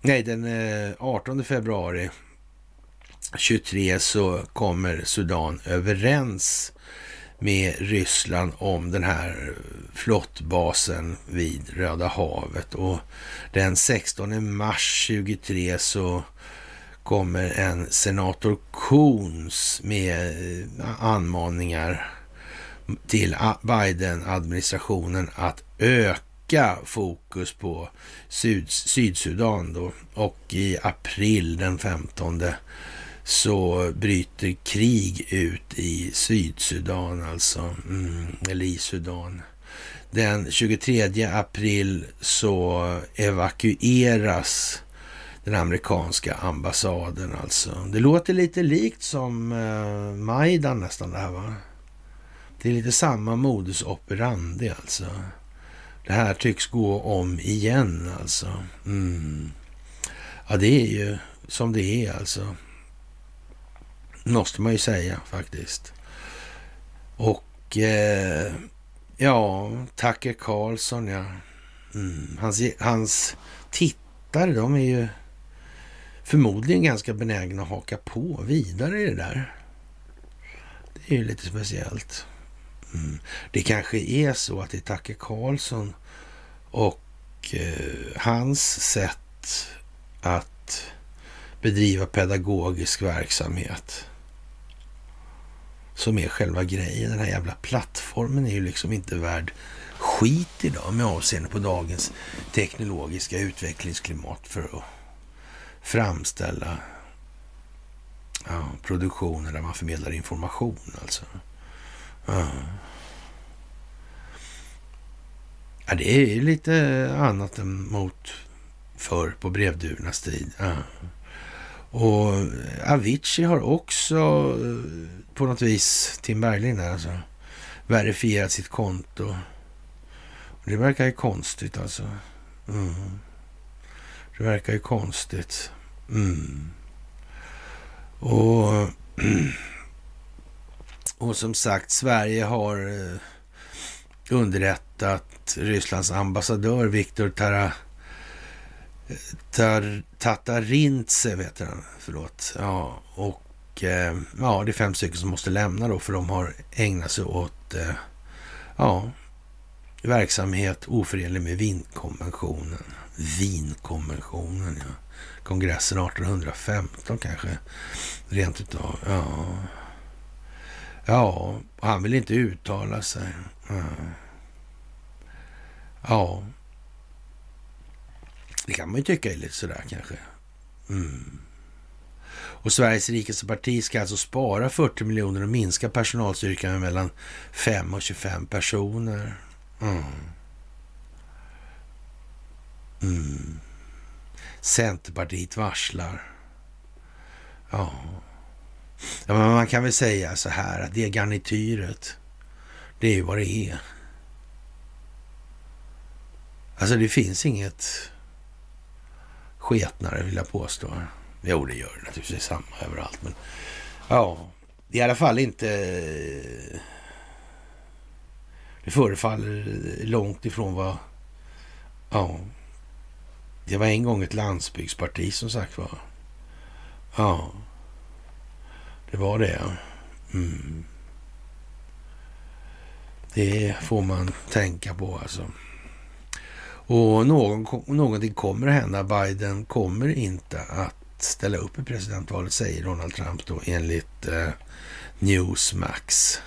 nej den eh, 18 februari 23 så kommer Sudan överens med Ryssland om den här flottbasen vid Röda havet. Och den 16 mars 23 så kommer en senator Coons med eh, anmaningar till Biden-administrationen att öka fokus på Syd Sydsudan då. Och i april den 15 så bryter krig ut i Sydsudan, alltså, mm, eller i Sudan. Den 23 april så evakueras den amerikanska ambassaden alltså. Det låter lite likt som eh, Majdan nästan det här va? Det är lite samma modus operandi alltså. Det här tycks gå om igen alltså. Mm. Ja, det är ju som det är alltså. Måste man ju säga faktiskt. Och eh, ja, Tucker Carlson ja. Mm. Hans, hans tittare, de är ju förmodligen ganska benägna att haka på vidare i det där. Det är ju lite speciellt. Mm. Det kanske är så att det är Tucker Carlson och eh, hans sätt att bedriva pedagogisk verksamhet som är själva grejen. Den här jävla plattformen är ju liksom inte värd skit idag med avseende på dagens teknologiska utvecklingsklimat för att framställa ja, produktioner där man förmedlar information alltså. Ja. ja det är lite annat än mot förr på brevduvornas tid. Ja. Och Avicii har också eh, på något vis, Tim Bergling där alltså, verifierat sitt konto. Det verkar ju konstigt alltså. Mm. Det verkar ju konstigt. Mm. Och, och som sagt, Sverige har eh, underrättat Rysslands ambassadör Viktor Tara eh, Tar, Tatarintse vet han, förlåt. Ja, och eh, ja, det är fem stycken som måste lämna då för de har ägnat sig åt eh, ja, verksamhet oförenlig med Wienkonventionen. Wienkonventionen, ja. Kongressen 1815 kanske, rent utav. Ja, ja och han vill inte uttala sig. Ja. ja. Det kan man ju tycka är lite sådär kanske. Mm. Och Sveriges rikaste parti ska alltså spara 40 miljoner och minska personalstyrkan med mellan 5 och 25 personer. Mm. Mm. Centerpartiet varslar. Ja. ja men man kan väl säga så här att det garnityret, det är ju vad det är. Alltså det finns inget sketnare vill jag påstå. Jo, det gör det naturligtvis samma överallt. Men ja, i alla fall inte... Det förefaller långt ifrån vad... Ja, det var en gång ett landsbygdsparti som sagt var. Ja, det var det. Mm. Det får man tänka på alltså. Och någon, någonting kommer att hända. Biden kommer inte att ställa upp i presidentvalet, säger Donald Trump då enligt eh, Newsmax.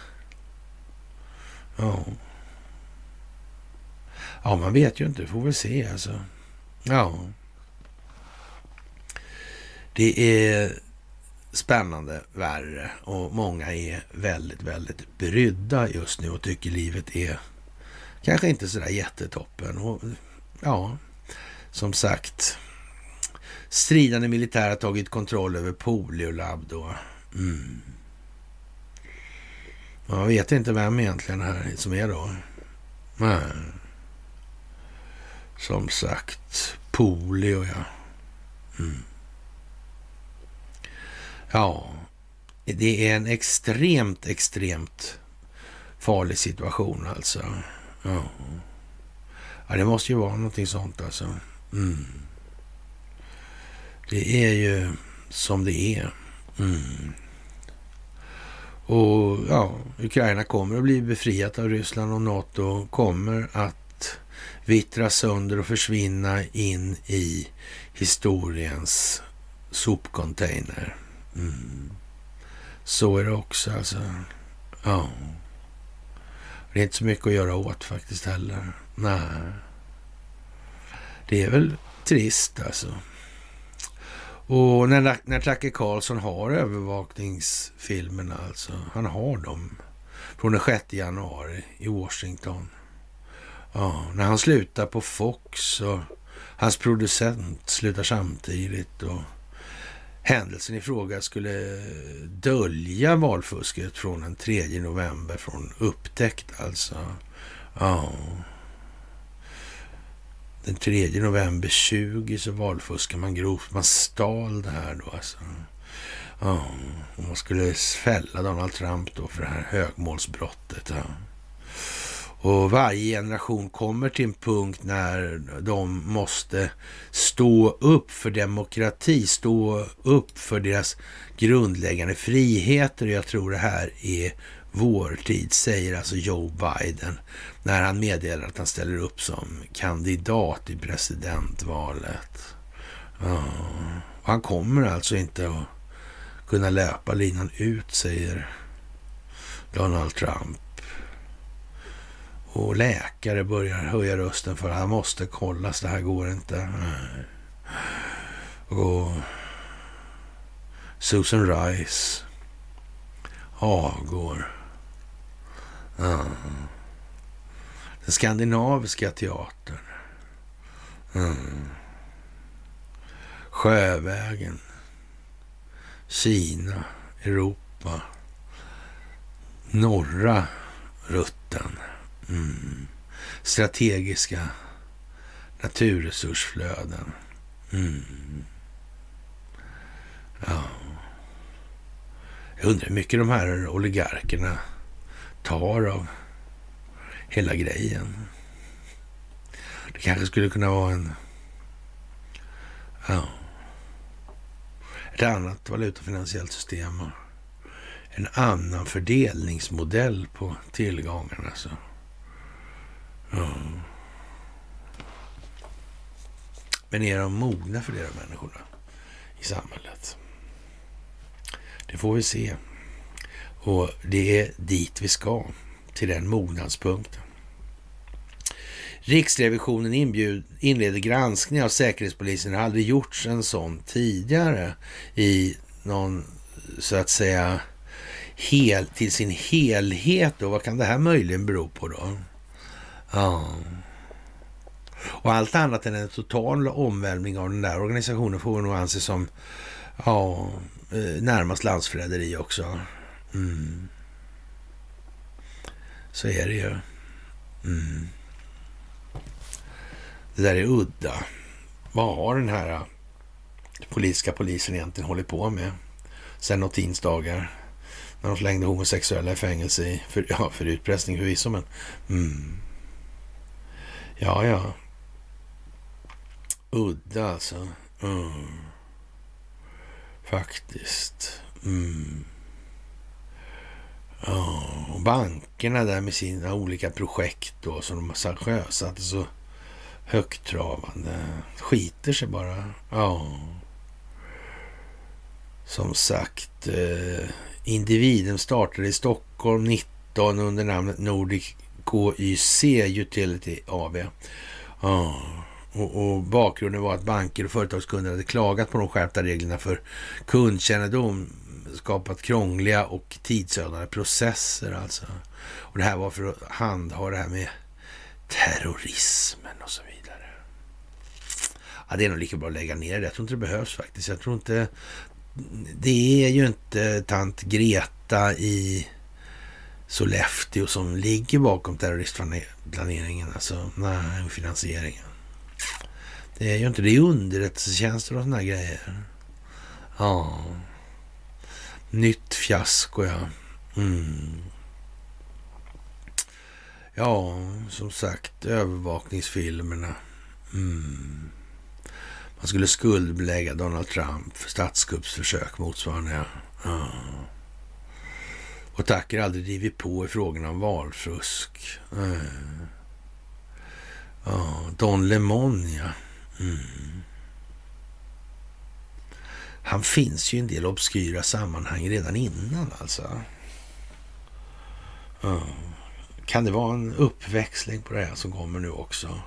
Ja. ja, man vet ju inte. Får väl se alltså. Ja. Det är spännande värre och många är väldigt, väldigt brydda just nu och tycker livet är kanske inte sådär jättetoppen. Och ja, som sagt, stridande militär har tagit kontroll över Poliolab då. Mm. Man vet inte vem egentligen här som är då. Nej. Som sagt, polio ja. Mm. Ja, det är en extremt, extremt farlig situation alltså. Ja, ja det måste ju vara någonting sånt alltså. Mm. Det är ju som det är. Mm. Och ja, Ukraina kommer att bli befriat av Ryssland och NATO kommer att vittra sönder och försvinna in i historiens sopcontainer. Mm. Så är det också alltså. Ja. Det är inte så mycket att göra åt faktiskt heller. Nej. Det är väl trist alltså. Och när, när Tucker Carlson har övervakningsfilmerna alltså. Han har dem. Från den 6 januari i Washington. Ja, när han slutar på Fox och hans producent slutar samtidigt. och händelsen i fråga skulle dölja valfusket från den 3 november från upptäckt alltså. Ja. Den 3 november 20 så valfuskar man grovt. Man stal det här då alltså. Ja, och man skulle fälla Donald Trump då för det här högmålsbrottet. Ja. Och varje generation kommer till en punkt när de måste stå upp för demokrati, stå upp för deras grundläggande friheter. Och jag tror det här är vår tid, säger alltså Joe Biden när han meddelar att han ställer upp som kandidat i presidentvalet. Ja. Han kommer alltså inte att kunna löpa linan ut, säger Donald Trump. Och läkare börjar höja rösten för att han måste kollas, det här går inte. Och Susan Rice avgår. Ja. Den skandinaviska teatern. Mm. Sjövägen. Kina, Europa. Norra rutten. Mm. Strategiska naturresursflöden. Mm. Ja. Jag undrar hur mycket de här oligarkerna tar av hela grejen. Det kanske skulle kunna vara en... Ja. Ett annat valutafinansiellt system och en annan fördelningsmodell på tillgångarna. Så. Ja. Men är de mogna för det, de människorna i samhället? Det får vi se. Och det är dit vi ska, till den mognadspunkten. Riksrevisionen inbjud, inleder granskning av Säkerhetspolisen. Det har aldrig gjorts en sån tidigare i någon, så att säga, hel, till sin helhet. Och vad kan det här möjligen bero på då? Ja. Och allt annat än en total omvälvning av den där organisationen får vi nog anse som ja, eh, närmast landsförräderi också. Mm. Så är det ju. Mm. Det där är udda. Vad har den här äh, politiska polisen egentligen hållit på med sen Notins dagar? När de slängde homosexuella i fängelse i, för, ja, för utpressning förvisso, men mm. Ja, ja. Udda alltså. Mm. Faktiskt. Mm. Och bankerna där med sina olika projekt då som de har sjösatt. Så högtravande. Skiter sig bara. Ja. Som sagt, eh, individen startade i Stockholm 19 under namnet Nordic KYC Utility AB. Ja. Och, och, bakgrunden var att banker och företagskunder hade klagat på de skärpta reglerna för kundkännedom, skapat krångliga och tidsödande processer alltså. Och det här var för att handha det här med terrorismen och så vidare. Ja, det är nog lika bra att lägga ner det. Jag tror inte det behövs faktiskt. Jag tror inte... Det är ju inte tant Greta i Sollefteå som ligger bakom terroristplaneringen, alltså nej, finansieringen. Det är ju inte det. är underrättelsetjänster och sådana grejer. Ja. Nytt fiasko, ja. Mm. Ja, som sagt, övervakningsfilmerna. Mm. Man skulle skuldbelägga Donald Trump för statskuppsförsök motsvarande. Ja. ja. Och tackar aldrig drivit på i frågorna om valfusk. Eh. Ja, Don Lemon, ja. Mm. Han finns ju i en del obskyra sammanhang redan innan alltså. Mm. Kan det vara en uppväxling på det här som kommer nu också?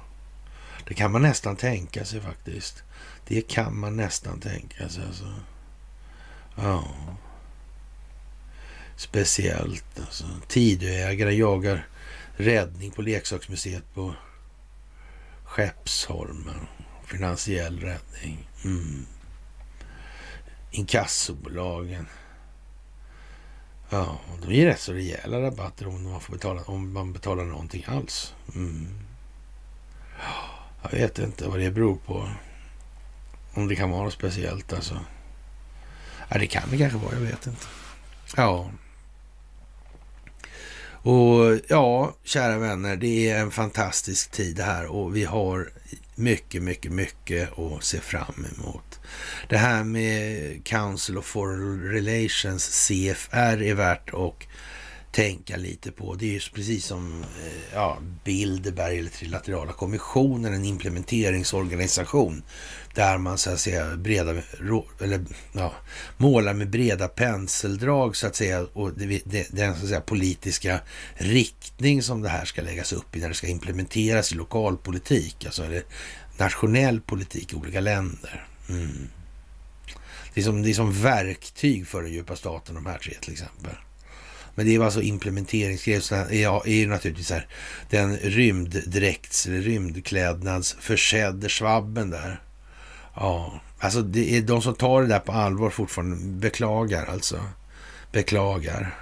Det kan man nästan tänka sig faktiskt. Det kan man nästan tänka sig. Alltså. Ja. Speciellt alltså. Tidöägare jagar räddning på leksaksmuseet på Skeppsholmen. Finansiell räddning. Mm. Inkassobolagen. Ja, de ger rätt så rejäla rabatter om man, får betala, om man betalar någonting alls. Mm. Jag vet inte vad det beror på. Om det kan vara något speciellt alltså. Ja, det kan det kanske vara, jag vet inte. Ja. Och ja, kära vänner, det är en fantastisk tid det här och vi har mycket, mycket, mycket att se fram emot. Det här med Council of Foreign Relations, CFR, är värt att tänka lite på. Det är ju precis som eh, ja, Bilderberg eller Trilaterala kommissionen, en implementeringsorganisation där man så att säga breda, eller, ja, målar med breda penseldrag så att säga och det, det, den så att säga, politiska riktning som det här ska läggas upp i när det ska implementeras i lokalpolitik, alltså eller nationell politik i olika länder. Mm. Det, är som, det är som verktyg för den djupa staten, de här tre till exempel. Men det var alltså implementeringsgrejer. Det är ju naturligtvis här, den rymddräkts eller rymdklädnadsförsedde svabben där. Ja, alltså det är de som tar det där på allvar fortfarande beklagar alltså. Beklagar.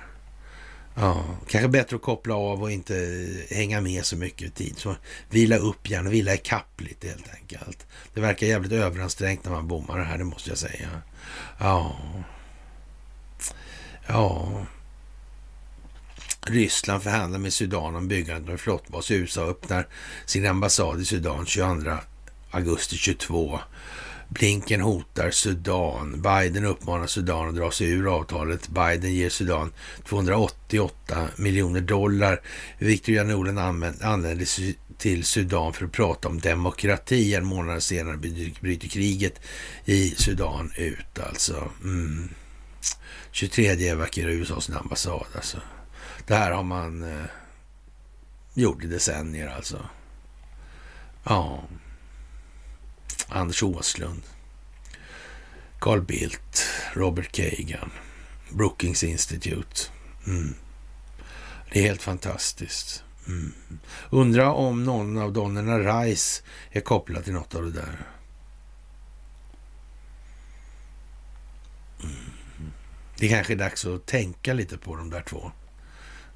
Ja, kanske bättre att koppla av och inte hänga med så mycket i tid. Så vila upp gärna, vila ikapp lite helt enkelt. Det verkar jävligt överansträngt när man bommar det här, det måste jag säga. Ja. Ja. Ryssland förhandlar med Sudan om byggandet av en flottbas. USA öppnar sin ambassad i Sudan 22 augusti 22. Blinken hotar Sudan. Biden uppmanar Sudan att dra sig ur avtalet. Biden ger Sudan 288 miljoner dollar. Victor Janolen anländer till Sudan för att prata om demokrati. En månad senare bryter kriget i Sudan ut alltså. Mm. 23 evakuerar USA sin ambassad alltså. Det här har man eh, gjort i decennier alltså. Ja. Anders Åslund. Carl Bildt. Robert Kagan. Brookings Institute. Mm. Det är helt fantastiskt. Mm. Undra om någon av Donnerna Rice är kopplad till något av det där. Mm. Det kanske är dags att tänka lite på de där två.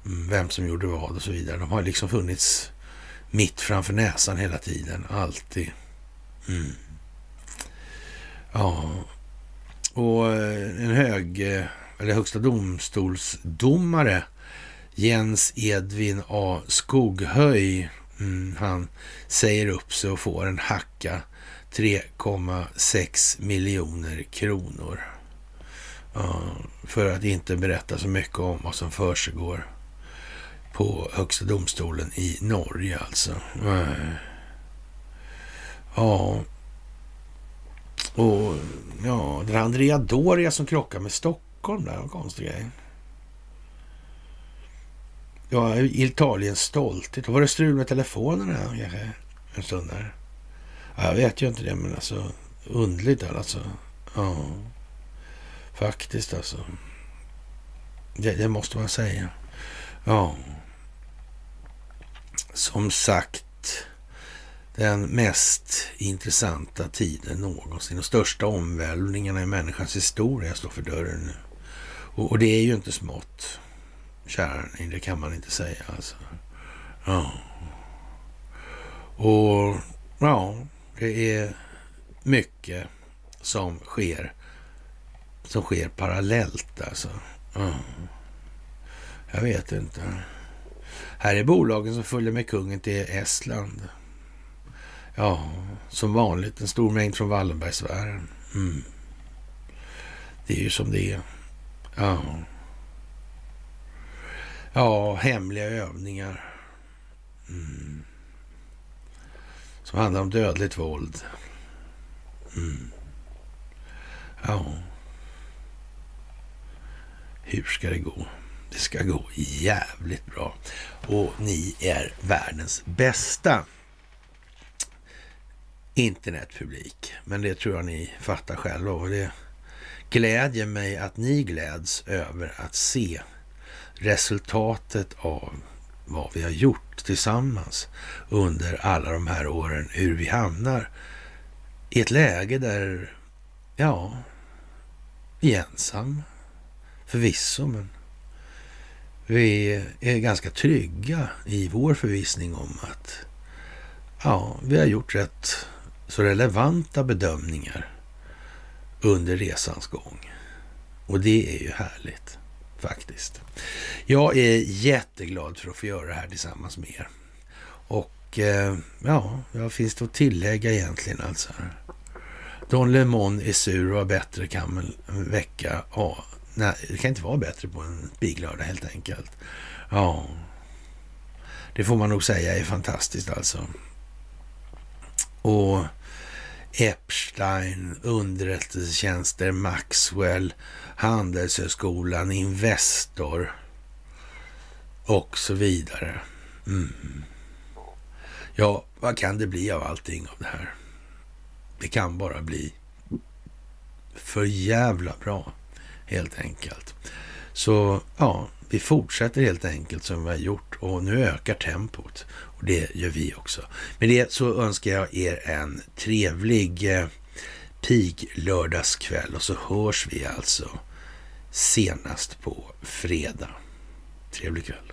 Vem som gjorde vad och så vidare. De har liksom funnits mitt framför näsan hela tiden, alltid. Mm. Ja, och eh, en hög, eh, eller högsta domstolsdomare, Jens Edvin A Skoghöj, mm, han säger upp sig och får en hacka 3,6 miljoner kronor. Ja, för att inte berätta så mycket om vad som försiggår på Högsta domstolen i Norge alltså. Eh, ja. Och ja, Den här Andrea Doria som krockar med Stockholm där. En konstig grej. Ja, Italiens stolthet. Var det strul med telefonerna kanske en stund där? Ja, jag vet ju inte det, men alltså undligt alltså. Ja, faktiskt alltså. Det, det måste man säga. Ja. Som sagt, den mest intressanta tiden någonsin. De största omvälvningarna i människans historia står för dörren nu. Och, och det är ju inte smått, kära ni, det kan man inte säga alltså. Ja. Och ja, det är mycket som sker som sker parallellt alltså. Ja. Jag vet inte. Här är bolagen som följer med kungen till Estland. Ja, som vanligt en stor mängd från Wallenbergsfären. Mm. Det är ju som det är. Ja. Ja, hemliga övningar. Mm. Som handlar om dödligt våld. Mm. Ja. Hur ska det gå? Det ska gå jävligt bra. Och ni är världens bästa internetpublik. Men det tror jag ni fattar själva. Och det glädjer mig att ni gläds över att se resultatet av vad vi har gjort tillsammans under alla de här åren. Hur vi hamnar i ett läge där, ja, vi är ensamma. Förvisso, men vi är ganska trygga i vår förvissning om att ja, vi har gjort rätt så relevanta bedömningar under resans gång. Och det är ju härligt faktiskt. Jag är jätteglad för att få göra det här tillsammans med er. Och eh, ja, vad finns det att tillägga egentligen alltså? Don Lemon är sur och har bättre kan en vecka. Ja, nej, det kan inte vara bättre på en spiklördag helt enkelt. Ja, det får man nog säga är fantastiskt alltså. Och Epstein, underrättelsetjänster, Maxwell, Handelshögskolan, Investor och så vidare. Mm. Ja, vad kan det bli av allting av det här? Det kan bara bli för jävla bra, helt enkelt. Så ja, vi fortsätter helt enkelt som vi har gjort och nu ökar tempot. Och det gör vi också. Med det så önskar jag er en trevlig eh, pig-lördagskväll och så hörs vi alltså senast på fredag. Trevlig kväll.